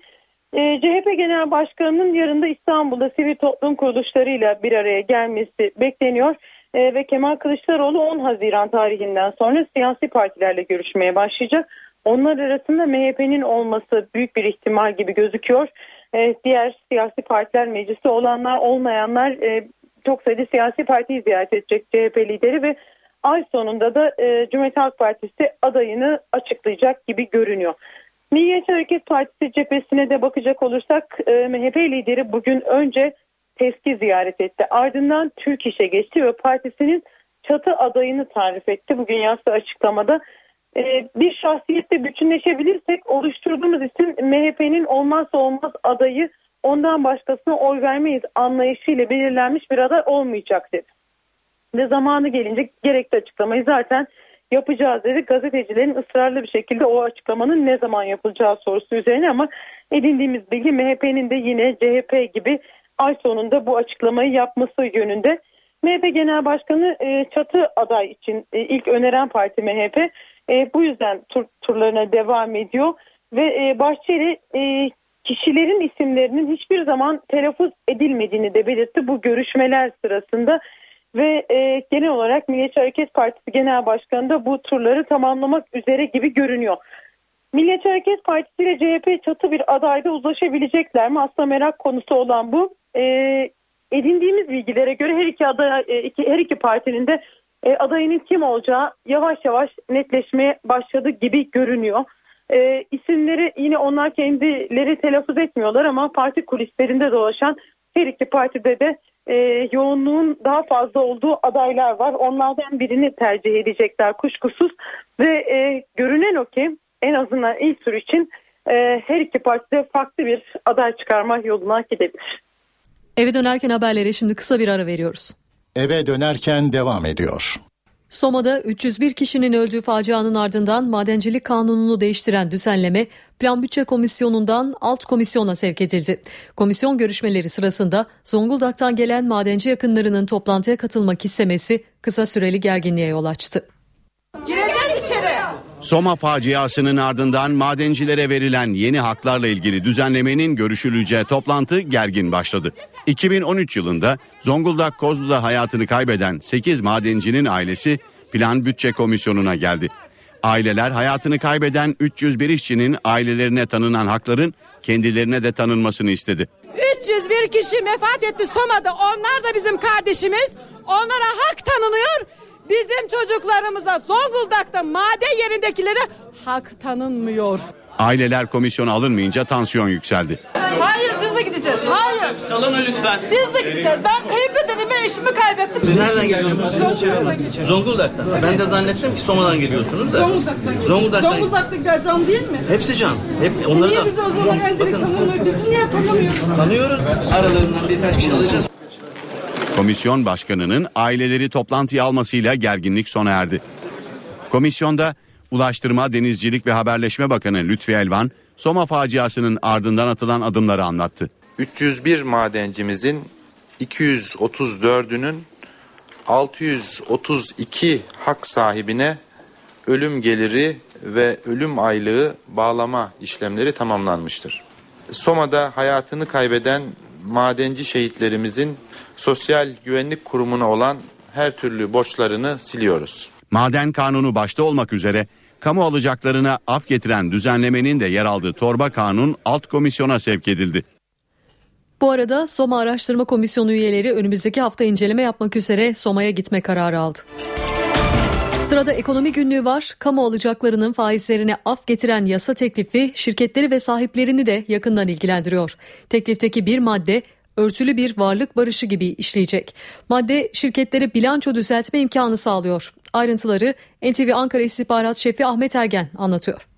E, CHP Genel Başkanı'nın yarın da İstanbul'da sivil toplum kuruluşlarıyla bir araya gelmesi bekleniyor. E, ve Kemal Kılıçdaroğlu 10 Haziran tarihinden sonra siyasi partilerle görüşmeye başlayacak. Onlar arasında MHP'nin olması büyük bir ihtimal gibi gözüküyor. E, diğer siyasi partiler meclisi olanlar olmayanlar e, çok sayıda siyasi partiyi ziyaret edecek CHP lideri ve ay sonunda da e, Cumhuriyet Halk Partisi adayını açıklayacak gibi görünüyor. Milliyetçi Hareket Partisi cephesine de bakacak olursak e, MHP lideri bugün önce TESKİ ziyaret etti. Ardından Türk İş'e geçti ve partisinin çatı adayını tarif etti. Bugün yazdığı açıklamada bir şahsiyette bütünleşebilirsek oluşturduğumuz isim MHP'nin olmazsa olmaz adayı ondan başkasına oy vermeyiz anlayışıyla belirlenmiş bir aday olmayacak dedi ve zamanı gelince gerekli açıklamayı zaten yapacağız dedi. Gazetecilerin ısrarlı bir şekilde o açıklamanın ne zaman yapılacağı sorusu üzerine ama edindiğimiz bilgi MHP'nin de yine CHP gibi ay sonunda bu açıklamayı yapması yönünde. MHP Genel Başkanı e, çatı aday için e, ilk öneren parti MHP. E, bu yüzden tur, turlarına devam ediyor ve Bahçeli kişilerin isimlerinin hiçbir zaman telaffuz edilmediğini de belirtti bu görüşmeler sırasında ve e, genel olarak Milliyetçi Hareket Partisi Genel Başkanı da bu turları tamamlamak üzere gibi görünüyor. Milliyetçi Hareket Partisi ile CHP çatı bir adayda uzlaşabilecekler mi? Aslında merak konusu olan bu. E, edindiğimiz bilgilere göre her iki aday, e, her iki partinin de e, adayının kim olacağı yavaş yavaş netleşmeye başladı gibi görünüyor. E, isimleri yine onlar kendileri telaffuz etmiyorlar ama parti kulislerinde dolaşan her iki partide de e, yoğunluğun daha fazla olduğu adaylar var. Onlardan birini tercih edecekler kuşkusuz ve e, görünen o ki en azından ilk tur için e, her iki partide farklı bir aday çıkarma yoluna gidebilir. Eve dönerken haberlere şimdi kısa bir ara veriyoruz. Eve dönerken devam ediyor. Soma'da 301 kişinin öldüğü facianın ardından madencilik kanununu değiştiren düzenleme Plan Bütçe Komisyonu'ndan alt komisyona sevk edildi. Komisyon görüşmeleri sırasında Zonguldak'tan gelen madenci yakınlarının toplantıya katılmak istemesi kısa süreli gerginliğe yol açtı. Gireceğiz içeri. Soma faciasının ardından madencilere verilen yeni haklarla ilgili düzenlemenin görüşüleceği toplantı gergin başladı. 2013 yılında Zonguldak Kozlu'da hayatını kaybeden 8 madencinin ailesi Plan Bütçe Komisyonu'na geldi. Aileler hayatını kaybeden 301 işçinin ailelerine tanınan hakların kendilerine de tanınmasını istedi. 301 kişi vefat etti Soma'da. Onlar da bizim kardeşimiz. Onlara hak tanınıyor. Bizim çocuklarımıza Zonguldak'ta maden yerindekilere hak tanınmıyor. Aileler komisyona alınmayınca tansiyon yükseldi. Hayır biz de gideceğiz. Hayır. Salona lütfen. Biz de gideceğiz. Ben kayınpederimi eşimi kaybettim. Siz nereden geliyorsunuz? Zonguldak'tan. Ben de zannettim ki Soma'dan geliyorsunuz da. Zonguldak'tan. Zonguldak'tan. Zonguldak'takiler can değil mi? Hepsi can. Hep onları Niye da. bizi o zaman öncelik tanımıyor? Bizi niye tanımıyor? Tanıyoruz. Aralarından birkaç kişi alacağız. Komisyon başkanının aileleri toplantıya almasıyla gerginlik sona erdi. Komisyonda Ulaştırma, Denizcilik ve Haberleşme Bakanı Lütfi Elvan, Soma faciasının ardından atılan adımları anlattı. 301 madencimizin 234'ünün 632 hak sahibine ölüm geliri ve ölüm aylığı bağlama işlemleri tamamlanmıştır. Soma'da hayatını kaybeden madenci şehitlerimizin Sosyal Güvenlik Kurumu'na olan her türlü borçlarını siliyoruz. Maden kanunu başta olmak üzere kamu alacaklarına af getiren düzenlemenin de yer aldığı torba kanun alt komisyona sevk edildi. Bu arada Soma Araştırma Komisyonu üyeleri önümüzdeki hafta inceleme yapmak üzere Soma'ya gitme kararı aldı. Sırada ekonomi günlüğü var. Kamu alacaklarının faizlerine af getiren yasa teklifi şirketleri ve sahiplerini de yakından ilgilendiriyor. Teklifteki bir madde örtülü bir varlık barışı gibi işleyecek. Madde şirketlere bilanço düzeltme imkanı sağlıyor. Ayrıntıları NTV Ankara İstihbarat Şefi Ahmet Ergen anlatıyor.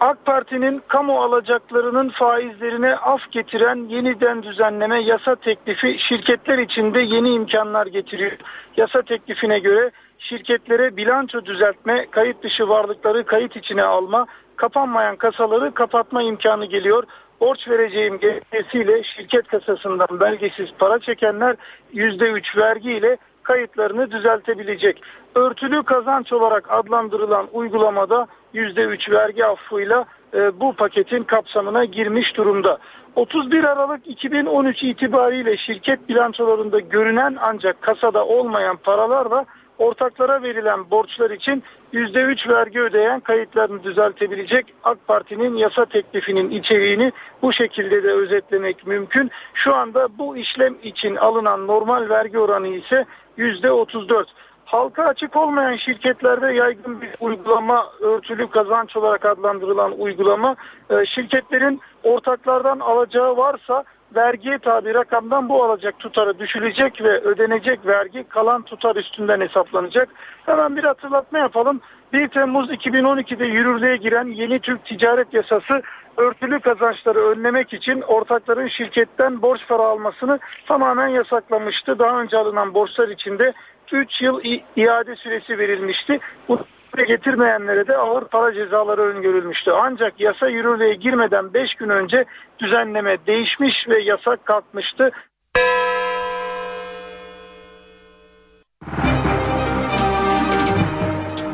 AK Parti'nin kamu alacaklarının faizlerine af getiren yeniden düzenleme yasa teklifi şirketler için de yeni imkanlar getiriyor. Yasa teklifine göre şirketlere bilanço düzeltme, kayıt dışı varlıkları kayıt içine alma, kapanmayan kasaları kapatma imkanı geliyor. Borç vereceğim gerekçesiyle şirket kasasından belgesiz para çekenler %3 vergi ile kayıtlarını düzeltebilecek. Örtülü kazanç olarak adlandırılan uygulamada %3 vergi affıyla e, bu paketin kapsamına girmiş durumda. 31 Aralık 2013 itibariyle şirket bilançolarında görünen ancak kasada olmayan paralarla ortaklara verilen borçlar için %3 vergi ödeyen kayıtlarını düzeltebilecek AK Parti'nin yasa teklifinin içeriğini bu şekilde de özetlemek mümkün. Şu anda bu işlem için alınan normal vergi oranı ise %34. Halka açık olmayan şirketlerde yaygın bir uygulama, örtülü kazanç olarak adlandırılan uygulama, e, şirketlerin ortaklardan alacağı varsa vergiye tabi rakamdan bu alacak tutarı düşülecek ve ödenecek vergi kalan tutar üstünden hesaplanacak. Hemen bir hatırlatma yapalım. 1 Temmuz 2012'de yürürlüğe giren yeni Türk Ticaret Yasası örtülü kazançları önlemek için ortakların şirketten borç para almasını tamamen yasaklamıştı. Daha önce alınan borçlar içinde 3 yıl iade süresi verilmişti. Bu getirmeyenlere de ağır para cezaları öngörülmüştü. Ancak yasa yürürlüğe girmeden 5 gün önce düzenleme değişmiş ve yasak kalkmıştı.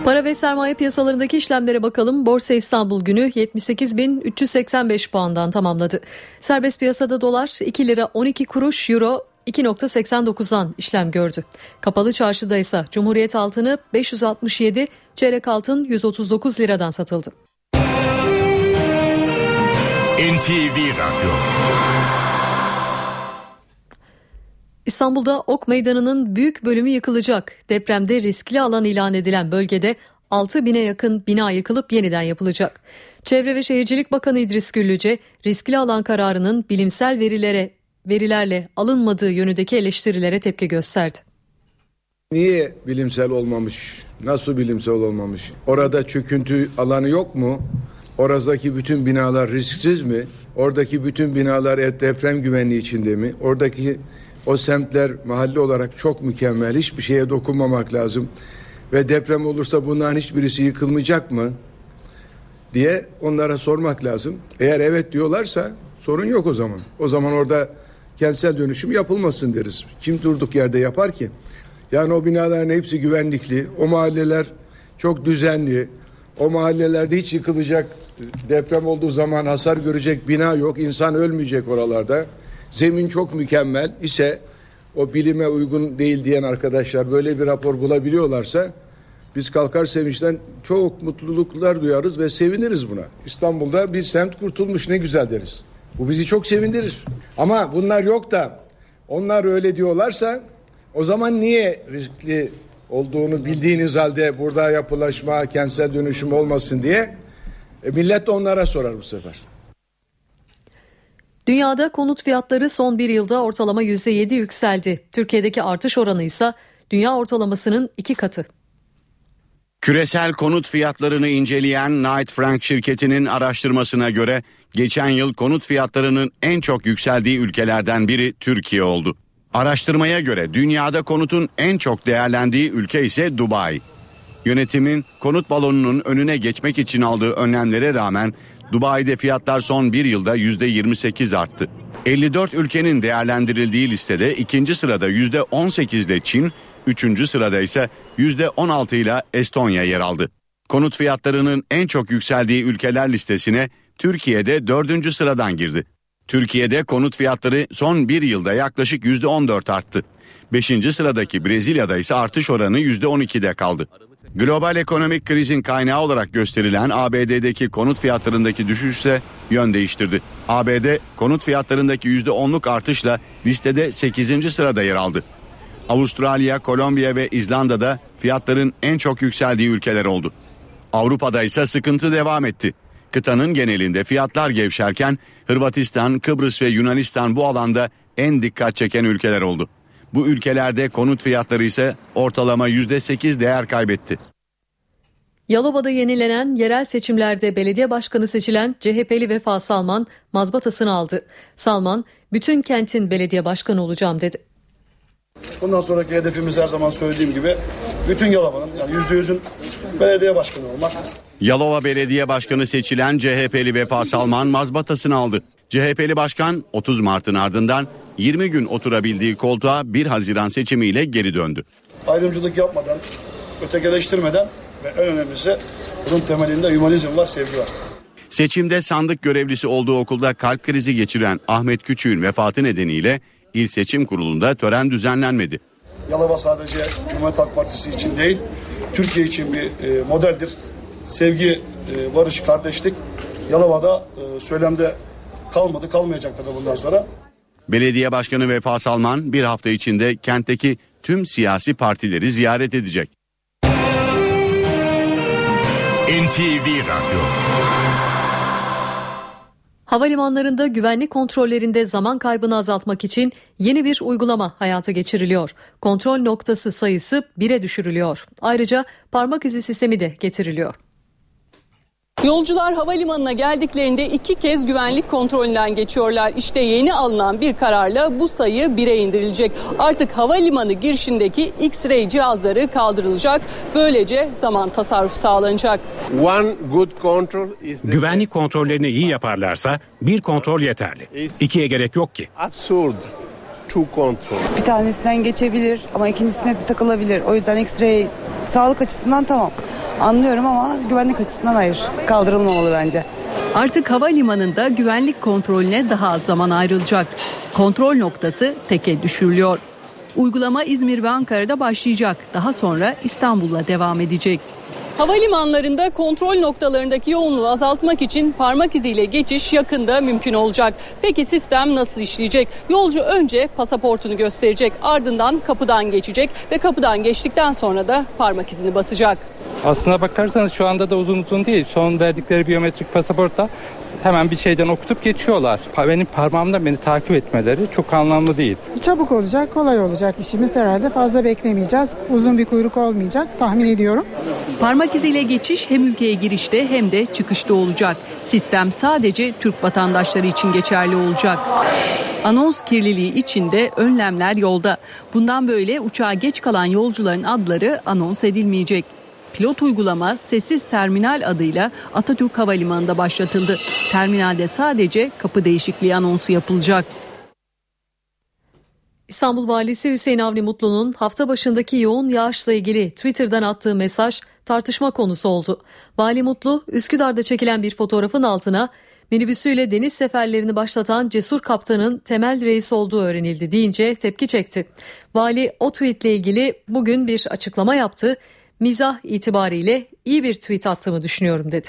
Para ve sermaye piyasalarındaki işlemlere bakalım. Borsa İstanbul günü 78.385 puandan tamamladı. Serbest piyasada dolar 2 lira 12 kuruş, euro 2.89'dan işlem gördü. Kapalı çarşıda ise Cumhuriyet altını 567, çeyrek altın 139 liradan satıldı. NTV Radyo İstanbul'da Ok Meydanı'nın büyük bölümü yıkılacak. Depremde riskli alan ilan edilen bölgede 6 bine yakın bina yıkılıp yeniden yapılacak. Çevre ve Şehircilik Bakanı İdris Güllüce, riskli alan kararının bilimsel verilere verilerle alınmadığı yönündeki eleştirilere tepki gösterdi. Niye bilimsel olmamış? Nasıl bilimsel olmamış? Orada çöküntü alanı yok mu? Oradaki bütün binalar risksiz mi? Oradaki bütün binalar deprem güvenliği içinde mi? Oradaki o semtler mahalle olarak çok mükemmel. Hiçbir şeye dokunmamak lazım. ve deprem olursa bunların hiçbirisi yıkılmayacak mı? diye onlara sormak lazım. Eğer evet diyorlarsa sorun yok o zaman. O zaman orada kentsel dönüşüm yapılmasın deriz. Kim durduk yerde yapar ki? Yani o binaların hepsi güvenlikli. O mahalleler çok düzenli. O mahallelerde hiç yıkılacak deprem olduğu zaman hasar görecek bina yok. İnsan ölmeyecek oralarda. Zemin çok mükemmel ise o bilime uygun değil diyen arkadaşlar böyle bir rapor bulabiliyorlarsa biz kalkar sevinçten çok mutluluklar duyarız ve seviniriz buna. İstanbul'da bir semt kurtulmuş ne güzel deriz. Bu bizi çok sevindirir. Ama bunlar yok da onlar öyle diyorlarsa o zaman niye riskli olduğunu bildiğiniz halde burada yapılaşma, kentsel dönüşüm olmasın diye e, millet de onlara sorar bu sefer. Dünyada konut fiyatları son bir yılda ortalama %7 yükseldi. Türkiye'deki artış oranı ise dünya ortalamasının iki katı. Küresel konut fiyatlarını inceleyen Knight Frank şirketinin araştırmasına göre geçen yıl konut fiyatlarının en çok yükseldiği ülkelerden biri Türkiye oldu. Araştırmaya göre dünyada konutun en çok değerlendiği ülke ise Dubai. Yönetimin konut balonunun önüne geçmek için aldığı önlemlere rağmen Dubai'de fiyatlar son bir yılda %28 arttı. 54 ülkenin değerlendirildiği listede ikinci sırada %18 ile Çin, üçüncü sırada ise %16 ile Estonya yer aldı. Konut fiyatlarının en çok yükseldiği ülkeler listesine Türkiye'de dördüncü sıradan girdi. Türkiye'de konut fiyatları son bir yılda yaklaşık %14 arttı. Beşinci sıradaki Brezilya'da ise artış oranı %12'de kaldı. Global ekonomik krizin kaynağı olarak gösterilen ABD'deki konut fiyatlarındaki düşüş ise yön değiştirdi. ABD konut fiyatlarındaki %10'luk artışla listede 8. sırada yer aldı. Avustralya, Kolombiya ve İzlanda'da fiyatların en çok yükseldiği ülkeler oldu. Avrupa'da ise sıkıntı devam etti. Kıtanın genelinde fiyatlar gevşerken Hırvatistan, Kıbrıs ve Yunanistan bu alanda en dikkat çeken ülkeler oldu. Bu ülkelerde konut fiyatları ise ortalama %8 değer kaybetti. Yalova'da yenilenen yerel seçimlerde belediye başkanı seçilen CHP'li Vefa Salman mazbatasını aldı. Salman bütün kentin belediye başkanı olacağım dedi. Bundan sonraki hedefimiz her zaman söylediğim gibi bütün Yalova'nın yani yüzde yüzün belediye başkanı olmak. Yalova Belediye Başkanı seçilen CHP'li Vefa Salman mazbatasını aldı. CHP'li başkan 30 Mart'ın ardından 20 gün oturabildiği koltuğa 1 Haziran seçimiyle geri döndü. Ayrımcılık yapmadan, ötekileştirmeden ve en önemlisi bunun temelinde hümanizm var, sevgi var. Seçimde sandık görevlisi olduğu okulda kalp krizi geçiren Ahmet Küçük'ün vefatı nedeniyle İl Seçim Kurulu'nda tören düzenlenmedi. Yalova sadece Cumhuriyet Halk Partisi için değil, Türkiye için bir e, modeldir. Sevgi, e, barış, kardeşlik Yalova'da e, söylemde kalmadı, kalmayacak da bundan sonra. Belediye Başkanı Vefa Salman bir hafta içinde kentteki tüm siyasi partileri ziyaret edecek. NTV Radyo Havalimanlarında güvenlik kontrollerinde zaman kaybını azaltmak için yeni bir uygulama hayata geçiriliyor. Kontrol noktası sayısı 1'e düşürülüyor. Ayrıca parmak izi sistemi de getiriliyor. Yolcular havalimanına geldiklerinde iki kez güvenlik kontrolünden geçiyorlar. İşte yeni alınan bir kararla bu sayı 1'e indirilecek. Artık havalimanı girişindeki X-ray cihazları kaldırılacak. Böylece zaman tasarrufu sağlanacak. Güvenlik kontrollerini iyi yaparlarsa bir kontrol yeterli. İkiye gerek yok ki. Bir tanesinden geçebilir ama ikincisine de takılabilir. O yüzden X-ray sağlık açısından tamam. Anlıyorum ama güvenlik açısından hayır. Kaldırılmamalı bence. Artık havalimanında güvenlik kontrolüne daha az zaman ayrılacak. Kontrol noktası teke düşürülüyor. Uygulama İzmir ve Ankara'da başlayacak. Daha sonra İstanbul'la devam edecek. Havalimanlarında kontrol noktalarındaki yoğunluğu azaltmak için parmak iziyle geçiş yakında mümkün olacak. Peki sistem nasıl işleyecek? Yolcu önce pasaportunu gösterecek, ardından kapıdan geçecek ve kapıdan geçtikten sonra da parmak izini basacak. Aslına bakarsanız şu anda da uzun uzun değil. Son verdikleri biyometrik pasaportta hemen bir şeyden okutup geçiyorlar. Benim parmağımda beni takip etmeleri çok anlamlı değil. Çabuk olacak, kolay olacak işimiz herhalde. Fazla beklemeyeceğiz. Uzun bir kuyruk olmayacak tahmin ediyorum. Parmak iziyle geçiş hem ülkeye girişte hem de çıkışta olacak. Sistem sadece Türk vatandaşları için geçerli olacak. Anons kirliliği içinde önlemler yolda. Bundan böyle uçağa geç kalan yolcuların adları anons edilmeyecek. Pilot uygulama sessiz terminal adıyla Atatürk Havalimanı'nda başlatıldı. Terminalde sadece kapı değişikliği anonsu yapılacak. İstanbul Valisi Hüseyin Avni Mutlu'nun hafta başındaki yoğun yağışla ilgili Twitter'dan attığı mesaj tartışma konusu oldu. Vali Mutlu, Üsküdar'da çekilen bir fotoğrafın altına minibüsüyle deniz seferlerini başlatan cesur kaptanın temel reis olduğu öğrenildi deyince tepki çekti. Vali o tweetle ilgili bugün bir açıklama yaptı. Mizah itibariyle iyi bir tweet attığımı düşünüyorum dedi.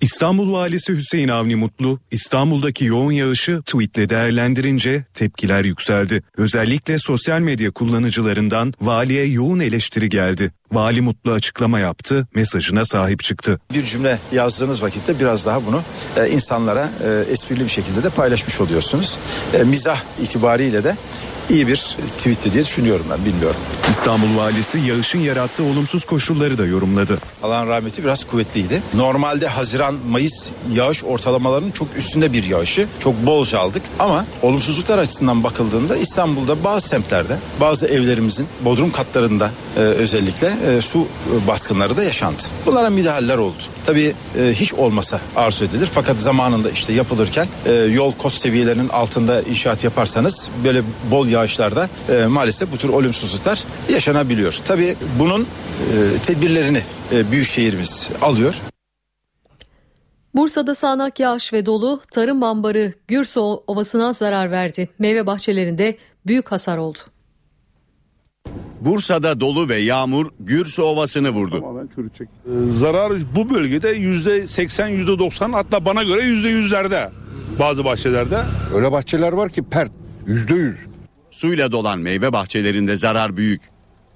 İstanbul Valisi Hüseyin Avni Mutlu, İstanbul'daki yoğun yağışı tweetle değerlendirince tepkiler yükseldi. Özellikle sosyal medya kullanıcılarından valiye yoğun eleştiri geldi. Vali Mutlu açıklama yaptı, mesajına sahip çıktı. Bir cümle yazdığınız vakitte biraz daha bunu e, insanlara e, esprili bir şekilde de paylaşmış oluyorsunuz. E, mizah itibariyle de iyi bir tweetti diye düşünüyorum ben bilmiyorum. İstanbul Valisi yağışın yarattığı olumsuz koşulları da yorumladı. Allah'ın rahmeti biraz kuvvetliydi. Normalde Haziran, Mayıs yağış ortalamalarının çok üstünde bir yağışı. Çok bolca aldık ama olumsuzluklar açısından bakıldığında İstanbul'da bazı semtlerde bazı evlerimizin bodrum katlarında e, özellikle e, su baskınları da yaşandı. Bunlara müdahaleler oldu. Tabii e, hiç olmasa arzu edilir fakat zamanında işte yapılırken e, yol kot seviyelerinin altında inşaat yaparsanız böyle bol yağışlarda e, maalesef bu tür olumsuzluklar yaşanabiliyor. Tabii bunun e, tedbirlerini e, büyükşehirimiz alıyor. Bursa'da sağanak yağış ve dolu tarım ambarı Gürse Ovası'na zarar verdi. Meyve bahçelerinde büyük hasar oldu. Bursa'da dolu ve yağmur Gürse Ovası'nı vurdu. Ee, Zarar bu bölgede yüzde 80 yüzde 90 hatta bana göre yüzde yüzlerde bazı bahçelerde. Öyle bahçeler var ki pert yüzde yüz. Suyla dolan meyve bahçelerinde zarar büyük.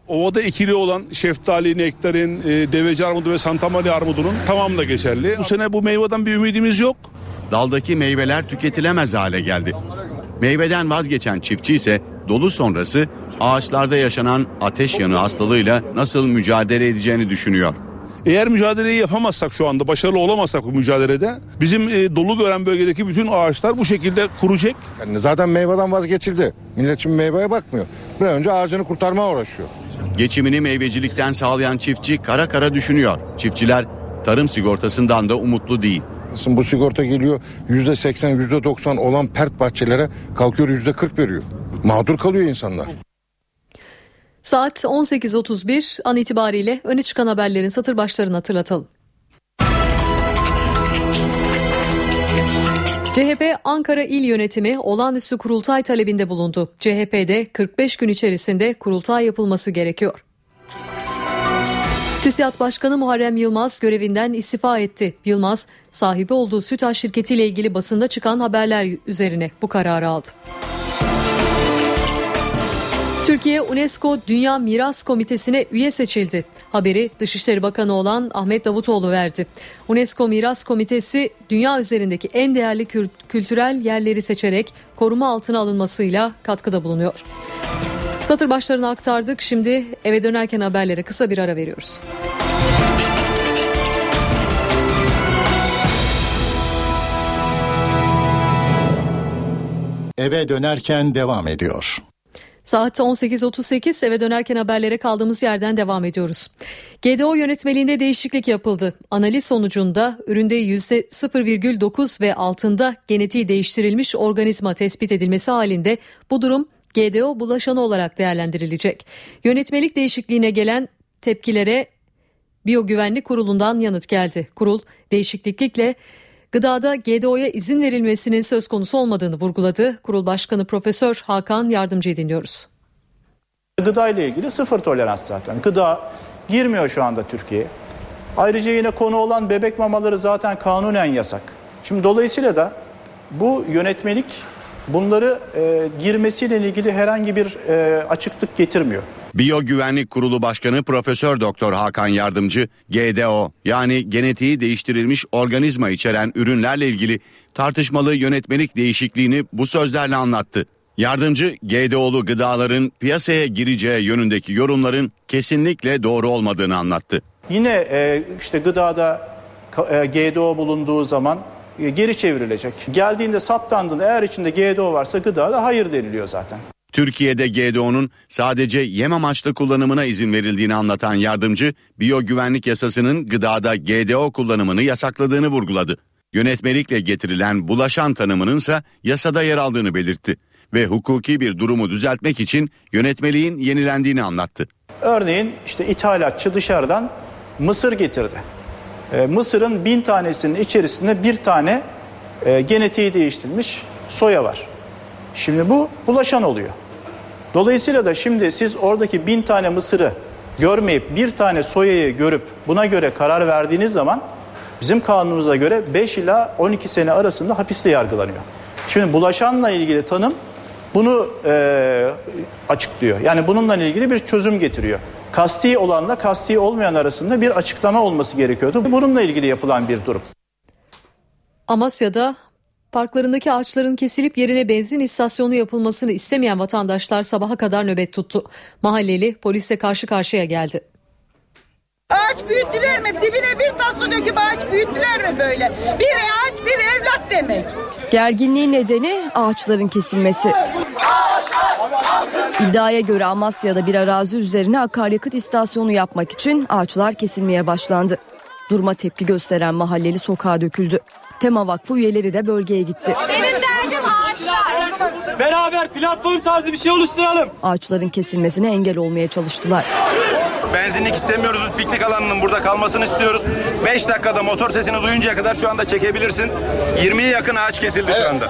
Ovada ikili olan şeftali, nektarin, e, deveci armudu ve santamali armudunun tamamı da geçerli. Bu sene bu meyveden bir ümidimiz yok. Daldaki meyveler tüketilemez hale geldi. Meyveden vazgeçen çiftçi ise dolu sonrası ağaçlarda yaşanan ateş yanı hastalığıyla nasıl mücadele edeceğini düşünüyor. Eğer mücadeleyi yapamazsak şu anda başarılı olamazsak bu mücadelede bizim e, dolu gören bölgedeki bütün ağaçlar bu şekilde kuracak. Yani zaten meyveden vazgeçildi. Millet şimdi meyveye bakmıyor. Bir önce ağacını kurtarmaya uğraşıyor. Geçimini meyvecilikten sağlayan çiftçi kara kara düşünüyor. Çiftçiler tarım sigortasından da umutlu değil. Bu sigorta geliyor yüzde seksen yüzde doksan olan pert bahçelere kalkıyor yüzde kırk veriyor. Mağdur kalıyor insanlar. Saat 18.31 an itibariyle öne çıkan haberlerin satır başlarını hatırlatalım. CHP Ankara İl Yönetimi olağanüstü kurultay talebinde bulundu. CHP'de 45 gün içerisinde kurultay yapılması gerekiyor. TÜSİAD Başkanı Muharrem Yılmaz görevinden istifa etti. Yılmaz, sahibi olduğu Sütaş şirketiyle ilgili basında çıkan haberler üzerine bu kararı aldı. Türkiye UNESCO Dünya Miras Komitesi'ne üye seçildi. Haberi Dışişleri Bakanı olan Ahmet Davutoğlu verdi. UNESCO Miras Komitesi dünya üzerindeki en değerli kültürel yerleri seçerek koruma altına alınmasıyla katkıda bulunuyor. Satır başlarını aktardık. Şimdi eve dönerken haberlere kısa bir ara veriyoruz. Eve dönerken devam ediyor. Saat 18.38 eve dönerken haberlere kaldığımız yerden devam ediyoruz. GDO yönetmeliğinde değişiklik yapıldı. Analiz sonucunda üründe %0,9 ve altında genetiği değiştirilmiş organizma tespit edilmesi halinde bu durum GDO bulaşanı olarak değerlendirilecek. Yönetmelik değişikliğine gelen tepkilere Biyogüvenlik Kurulu'ndan yanıt geldi. Kurul değişiklikle gıdada GDO'ya izin verilmesinin söz konusu olmadığını vurguladı. Kurul Başkanı Profesör Hakan Yardımcı'yı dinliyoruz. Gıda ile ilgili sıfır tolerans zaten. Gıda girmiyor şu anda Türkiye'ye. Ayrıca yine konu olan bebek mamaları zaten kanunen yasak. Şimdi dolayısıyla da bu yönetmelik bunları e, girmesiyle ilgili herhangi bir e, açıklık getirmiyor. Biyogüvenlik Kurulu Başkanı Profesör Doktor Hakan Yardımcı GDO yani genetiği değiştirilmiş organizma içeren ürünlerle ilgili tartışmalı yönetmelik değişikliğini bu sözlerle anlattı. Yardımcı GDO'lu gıdaların piyasaya gireceği yönündeki yorumların kesinlikle doğru olmadığını anlattı. Yine e, işte gıdada e, GDO bulunduğu zaman e, geri çevrilecek. Geldiğinde saptandığında eğer içinde GDO varsa gıda da hayır deniliyor zaten. Türkiye'de GDO'nun sadece yem amaçlı kullanımına izin verildiğini anlatan yardımcı, biyogüvenlik yasasının gıdada GDO kullanımını yasakladığını vurguladı. Yönetmelikle getirilen bulaşan tanımının ise yasada yer aldığını belirtti ve hukuki bir durumu düzeltmek için yönetmeliğin yenilendiğini anlattı. Örneğin işte ithalatçı dışarıdan mısır getirdi. E, mısırın bin tanesinin içerisinde bir tane e, genetiği değiştirilmiş soya var. Şimdi bu bulaşan oluyor. Dolayısıyla da şimdi siz oradaki bin tane mısırı görmeyip bir tane soyayı görüp buna göre karar verdiğiniz zaman bizim kanunumuza göre 5 ila 12 sene arasında hapisle yargılanıyor. Şimdi bulaşanla ilgili tanım bunu e, açıklıyor. Yani bununla ilgili bir çözüm getiriyor. Kasti olanla kasti olmayan arasında bir açıklama olması gerekiyordu. Bununla ilgili yapılan bir durum. Amasya'da parklarındaki ağaçların kesilip yerine benzin istasyonu yapılmasını istemeyen vatandaşlar sabaha kadar nöbet tuttu. Mahalleli polisle karşı karşıya geldi. Ağaç büyüttüler mi? Dibine bir tas su döküp ağaç büyüttüler mi böyle? Bir ağaç bir evlat demek. Gerginliğin nedeni ağaçların kesilmesi. İddiaya göre Amasya'da bir arazi üzerine akaryakıt istasyonu yapmak için ağaçlar kesilmeye başlandı. Duruma tepki gösteren mahalleli sokağa döküldü. Tema Vakfı üyeleri de bölgeye gitti. Benim derdim ağaçlar. Beraber platform tarzı bir şey oluşturalım. Ağaçların kesilmesine engel olmaya çalıştılar. Benzinlik istemiyoruz. Piknik alanının burada kalmasını istiyoruz. 5 dakikada motor sesini duyuncaya kadar şu anda çekebilirsin. 20'ye yakın ağaç kesildi şu anda.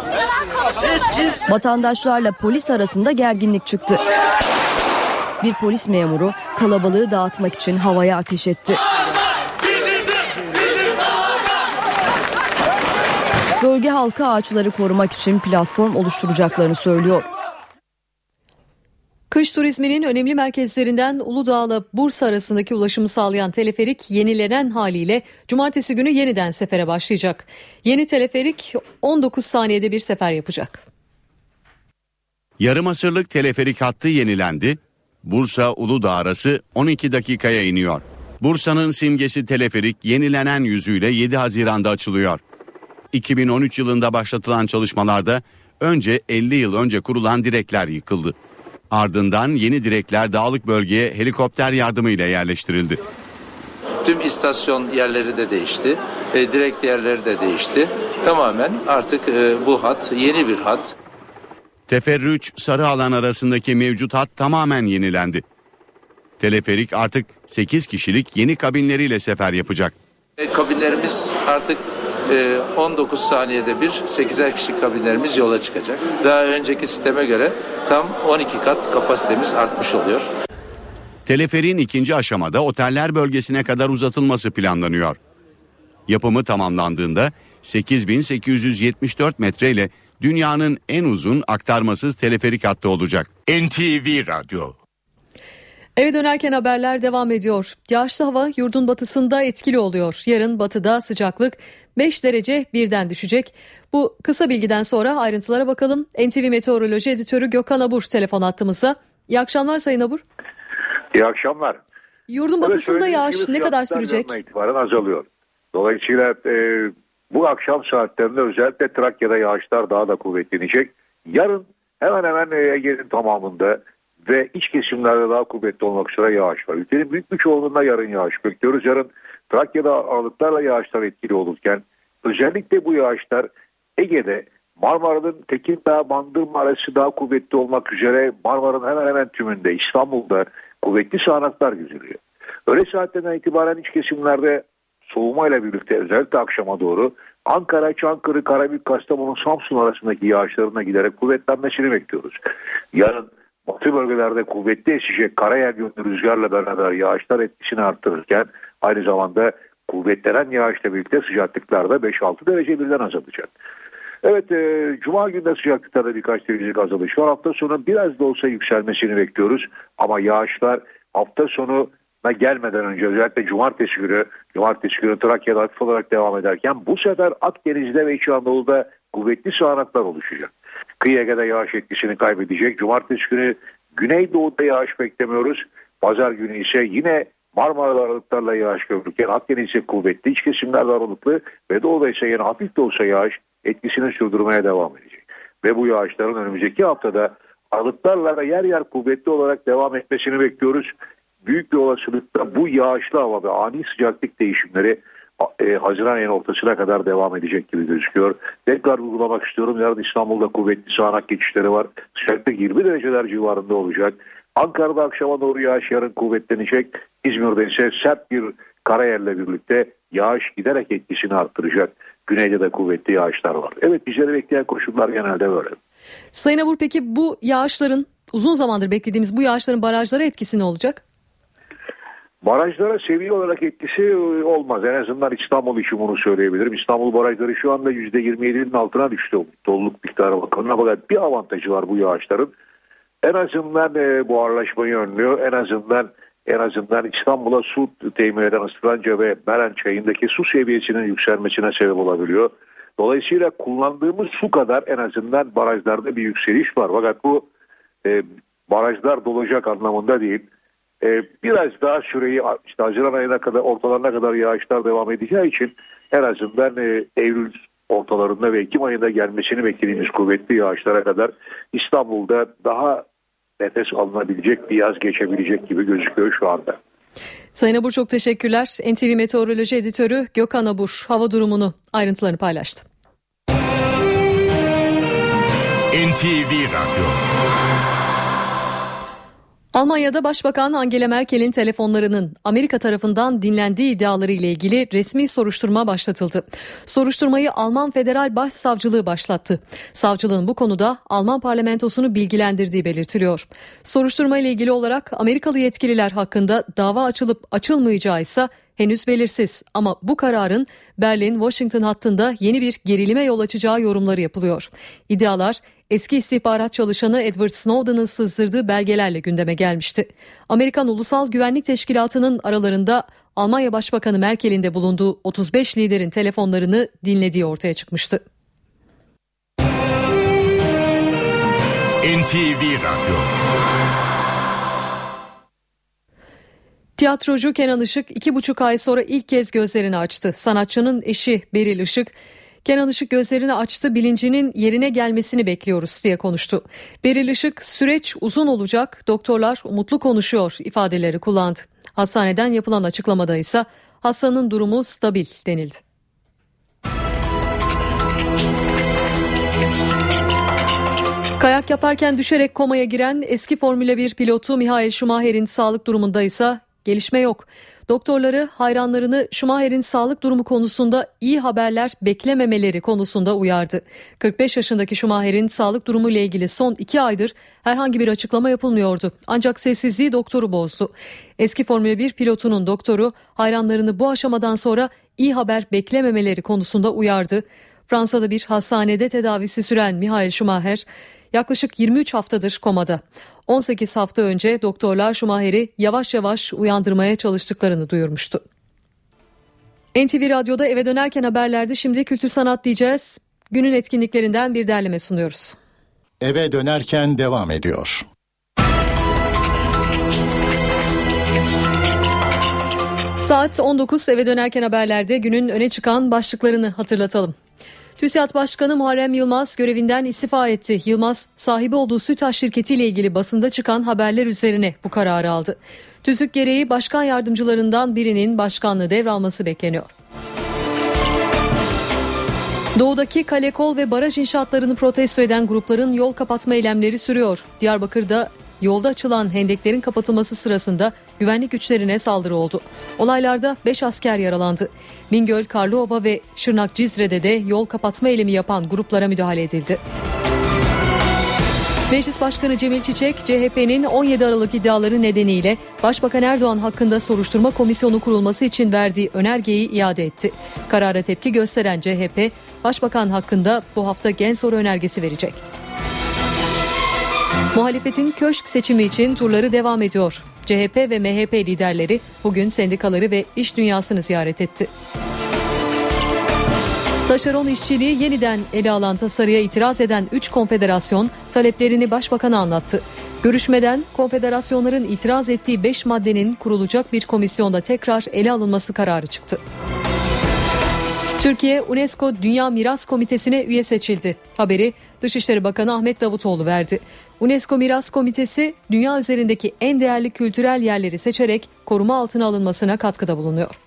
Vatandaşlarla polis arasında gerginlik çıktı. Bir polis memuru kalabalığı dağıtmak için havaya ateş etti. Bölge halkı ağaçları korumak için platform oluşturacaklarını söylüyor. Kış turizminin önemli merkezlerinden Uludağ'la Bursa arasındaki ulaşımı sağlayan teleferik yenilenen haliyle cumartesi günü yeniden sefere başlayacak. Yeni teleferik 19 saniyede bir sefer yapacak. Yarım asırlık teleferik hattı yenilendi. Bursa Uludağ arası 12 dakikaya iniyor. Bursa'nın simgesi teleferik yenilenen yüzüyle 7 Haziran'da açılıyor. 2013 yılında başlatılan çalışmalarda önce 50 yıl önce kurulan direkler yıkıldı. Ardından yeni direkler dağlık bölgeye helikopter yardımıyla yerleştirildi. Tüm istasyon yerleri de değişti. E, direkt yerleri de değişti. Tamamen artık e, bu hat yeni bir hat. Teferrüç sarı alan arasındaki mevcut hat tamamen yenilendi. Teleferik artık 8 kişilik yeni kabinleriyle sefer yapacak. E, kabinlerimiz artık 19 saniyede bir 8'er kişi kabinlerimiz yola çıkacak. Daha önceki sisteme göre tam 12 kat kapasitemiz artmış oluyor. Teleferin ikinci aşamada oteller bölgesine kadar uzatılması planlanıyor. Yapımı tamamlandığında 8874 metreyle dünyanın en uzun aktarmasız teleferik hattı olacak. NTV Radyo Eve dönerken haberler devam ediyor. Yağışlı hava yurdun batısında etkili oluyor. Yarın batıda sıcaklık 5 derece birden düşecek. Bu kısa bilgiden sonra ayrıntılara bakalım. NTV Meteoroloji Editörü Gökhan Abur telefon attığımızda. İyi akşamlar Sayın Abur. İyi akşamlar. Yurdun batısında yağış ne kadar sürecek? itibaren azalıyor. Dolayısıyla e, bu akşam saatlerinde özellikle Trakya'da yağışlar daha da kuvvetlenecek. Yarın hemen hemen Ege'nin tamamında ve iç kesimlerde daha kuvvetli olmak üzere yağış var. Ülkenin büyük bir çoğunluğunda yarın yağış bekliyoruz. Yarın Trakya'da ağırlıklarla yağışlar etkili olurken özellikle bu yağışlar Ege'de Marmara'nın Tekirdağ, Bandırma arası daha kuvvetli olmak üzere Marmara'nın hemen hemen tümünde İstanbul'da kuvvetli sağanaklar gözülüyor. Öğle saatlerden itibaren iç kesimlerde soğumayla birlikte özellikle akşama doğru Ankara, Çankırı, Karabük, Kastamonu, Samsun arasındaki yağışlarına giderek kuvvetlenmesini bekliyoruz. Yarın batı bölgelerde kuvvetli esecek karayel yönlü rüzgarla beraber yağışlar etkisini arttırırken aynı zamanda kuvvetlenen yağışla birlikte sıcaklıklar da 5-6 derece birden azalacak. Evet e, Cuma günde sıcaklıklarda birkaç derecelik azalış var. Hafta sonu biraz da olsa yükselmesini bekliyoruz. Ama yağışlar hafta sonu gelmeden önce özellikle cumartesi günü cumartesi günü Trakya'da hafif olarak devam ederken bu sefer Akdeniz'de ve İç Anadolu'da kuvvetli sağanaklar oluşacak. Kıyı Ege'de yağış etkisini kaybedecek. Cumartesi günü Güneydoğu'da yağış beklemiyoruz. Pazar günü ise yine Marmara'da aralıklarla yağış görülürken Akdeniz'de kuvvetli, iç kesimlerde aralıklı ve doğuda ise yine hafif de olsa yağış etkisini sürdürmeye devam edecek. Ve bu yağışların önümüzdeki haftada aralıklarla ve yer yer kuvvetli olarak devam etmesini bekliyoruz. Büyük bir olasılıkla bu yağışlı hava ve ani sıcaklık değişimleri e, Haziran ayının ortasına kadar devam edecek gibi gözüküyor. Tekrar vurgulamak istiyorum. Yarın İstanbul'da kuvvetli sağanak geçişleri var. Sıcaklık 20 dereceler civarında olacak. Ankara'da akşama doğru yağış yarın kuvvetlenecek. İzmir'de ise sert bir karayerle birlikte yağış giderek etkisini arttıracak. Güneyde de kuvvetli yağışlar var. Evet bizleri bekleyen koşullar genelde böyle. Sayın Abur peki bu yağışların uzun zamandır beklediğimiz bu yağışların barajlara etkisi ne olacak? Barajlara seviye olarak etkisi olmaz. En azından İstanbul için bunu söyleyebilirim. İstanbul barajları şu anda %27'nin altına düştü doluluk miktarı bakımından. Fakat bir avantajı var bu yağışların. En azından e, buharlaşmayı önlüyor. En azından en azından İstanbul'a su temin eden Istıranca ve Meren çayındaki su seviyesinin yükselmesine sebep olabiliyor. Dolayısıyla kullandığımız su kadar en azından barajlarda bir yükseliş var. Fakat bu e, barajlar dolacak anlamında değil. E, biraz daha süreyi işte Haziran ayına kadar ortalarına kadar yağışlar devam edeceği için en azından e, Eylül ortalarında ve Ekim ayında gelmesini beklediğimiz kuvvetli yağışlara kadar İstanbul'da daha nefes alınabilecek bir yaz geçebilecek gibi gözüküyor şu anda. Sayın Abur çok teşekkürler. NTV Meteoroloji Editörü Gökhan Abur hava durumunu ayrıntılarını paylaştı. NTV Radyo Almanya'da Başbakan Angela Merkel'in telefonlarının Amerika tarafından dinlendiği iddiaları ile ilgili resmi soruşturma başlatıldı. Soruşturmayı Alman Federal Başsavcılığı başlattı. Savcılığın bu konuda Alman parlamentosunu bilgilendirdiği belirtiliyor. Soruşturma ile ilgili olarak Amerikalı yetkililer hakkında dava açılıp açılmayacağı ise henüz belirsiz ama bu kararın Berlin-Washington hattında yeni bir gerilime yol açacağı yorumları yapılıyor. İddialar eski istihbarat çalışanı Edward Snowden'ın sızdırdığı belgelerle gündeme gelmişti. Amerikan Ulusal Güvenlik Teşkilatı'nın aralarında Almanya Başbakanı Merkel'in de bulunduğu 35 liderin telefonlarını dinlediği ortaya çıkmıştı. NTV Radyo Tiyatrocu Kenan Işık iki buçuk ay sonra ilk kez gözlerini açtı. Sanatçının eşi Beril Işık, Kenan Işık gözlerini açtı bilincinin yerine gelmesini bekliyoruz diye konuştu. Beril Işık süreç uzun olacak doktorlar umutlu konuşuyor ifadeleri kullandı. Hastaneden yapılan açıklamada ise hastanın durumu stabil denildi. Kayak yaparken düşerek komaya giren eski Formula 1 pilotu Mihail Schumacher'in sağlık durumunda ise gelişme yok. Doktorları hayranlarını Schumacher'in sağlık durumu konusunda iyi haberler beklememeleri konusunda uyardı. 45 yaşındaki Schumacher'in sağlık durumu ile ilgili son iki aydır herhangi bir açıklama yapılmıyordu. Ancak sessizliği doktoru bozdu. Eski Formula 1 pilotunun doktoru hayranlarını bu aşamadan sonra iyi haber beklememeleri konusunda uyardı. Fransa'da bir hastanede tedavisi süren Mihail Schumacher yaklaşık 23 haftadır komada. 18 hafta önce doktorlar Schumacher'i yavaş yavaş uyandırmaya çalıştıklarını duyurmuştu. NTV Radyo'da eve dönerken haberlerde şimdi kültür sanat diyeceğiz. Günün etkinliklerinden bir derleme sunuyoruz. Eve dönerken devam ediyor. Saat 19 eve dönerken haberlerde günün öne çıkan başlıklarını hatırlatalım. TÜSİAD Başkanı Muharrem Yılmaz görevinden istifa etti. Yılmaz sahibi olduğu SÜTAŞ şirketiyle ilgili basında çıkan haberler üzerine bu kararı aldı. TÜSÜK gereği başkan yardımcılarından birinin başkanlığı devralması bekleniyor. Doğudaki kale, kol ve baraj inşaatlarını protesto eden grupların yol kapatma eylemleri sürüyor. Diyarbakır'da yolda açılan hendeklerin kapatılması sırasında güvenlik güçlerine saldırı oldu. Olaylarda 5 asker yaralandı. Bingöl, Karlıova ve Şırnak Cizre'de de yol kapatma eylemi yapan gruplara müdahale edildi. Meclis Başkanı Cemil Çiçek, CHP'nin 17 Aralık iddiaları nedeniyle Başbakan Erdoğan hakkında soruşturma komisyonu kurulması için verdiği önergeyi iade etti. Karara tepki gösteren CHP, Başbakan hakkında bu hafta gen soru önergesi verecek. Muhalefetin köşk seçimi için turları devam ediyor. CHP ve MHP liderleri bugün sendikaları ve iş dünyasını ziyaret etti. Taşeron işçiliği yeniden ele alan tasarıya itiraz eden 3 konfederasyon taleplerini başbakana anlattı. Görüşmeden konfederasyonların itiraz ettiği 5 maddenin kurulacak bir komisyonda tekrar ele alınması kararı çıktı. Türkiye UNESCO Dünya Miras Komitesi'ne üye seçildi. Haberi Dışişleri Bakanı Ahmet Davutoğlu verdi. UNESCO Miras Komitesi dünya üzerindeki en değerli kültürel yerleri seçerek koruma altına alınmasına katkıda bulunuyor.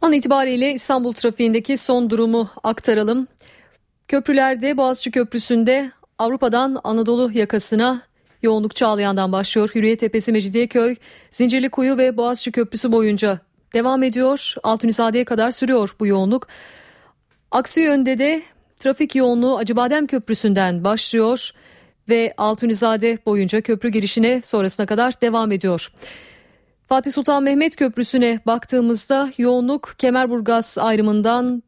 An itibariyle İstanbul trafiğindeki son durumu aktaralım. Köprülerde Boğaziçi Köprüsü'nde Avrupa'dan Anadolu yakasına yoğunluk Çağlayan'dan başlıyor. Hürriyet Tepesi, Mecidiyeköy, Zincirlikuyu ve Boğaziçi Köprüsü boyunca devam ediyor. Altunizade'ye kadar sürüyor bu yoğunluk. Aksi yönde de trafik yoğunluğu Acıbadem Köprüsü'nden başlıyor ve Altunizade boyunca köprü girişine sonrasına kadar devam ediyor. Fatih Sultan Mehmet Köprüsü'ne baktığımızda yoğunluk Kemerburgaz ayrımından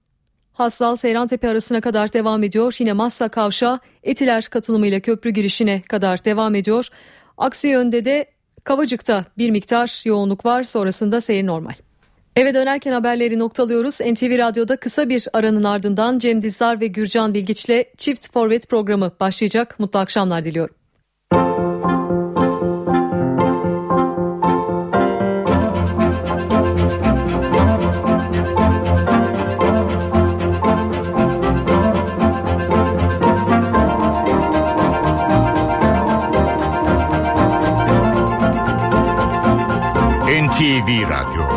Hassal Seyrantepe arasına kadar devam ediyor. Yine Massa Kavşağı Etiler katılımıyla köprü girişine kadar devam ediyor. Aksi yönde de Kavacık'ta bir miktar yoğunluk var sonrasında seyir normal. Eve dönerken haberleri noktalıyoruz. NTV Radyo'da kısa bir aranın ardından Cem Dizdar ve Gürcan Bilgiç'le Çift Forvet programı başlayacak. Mutlu akşamlar diliyorum. NTV Radyo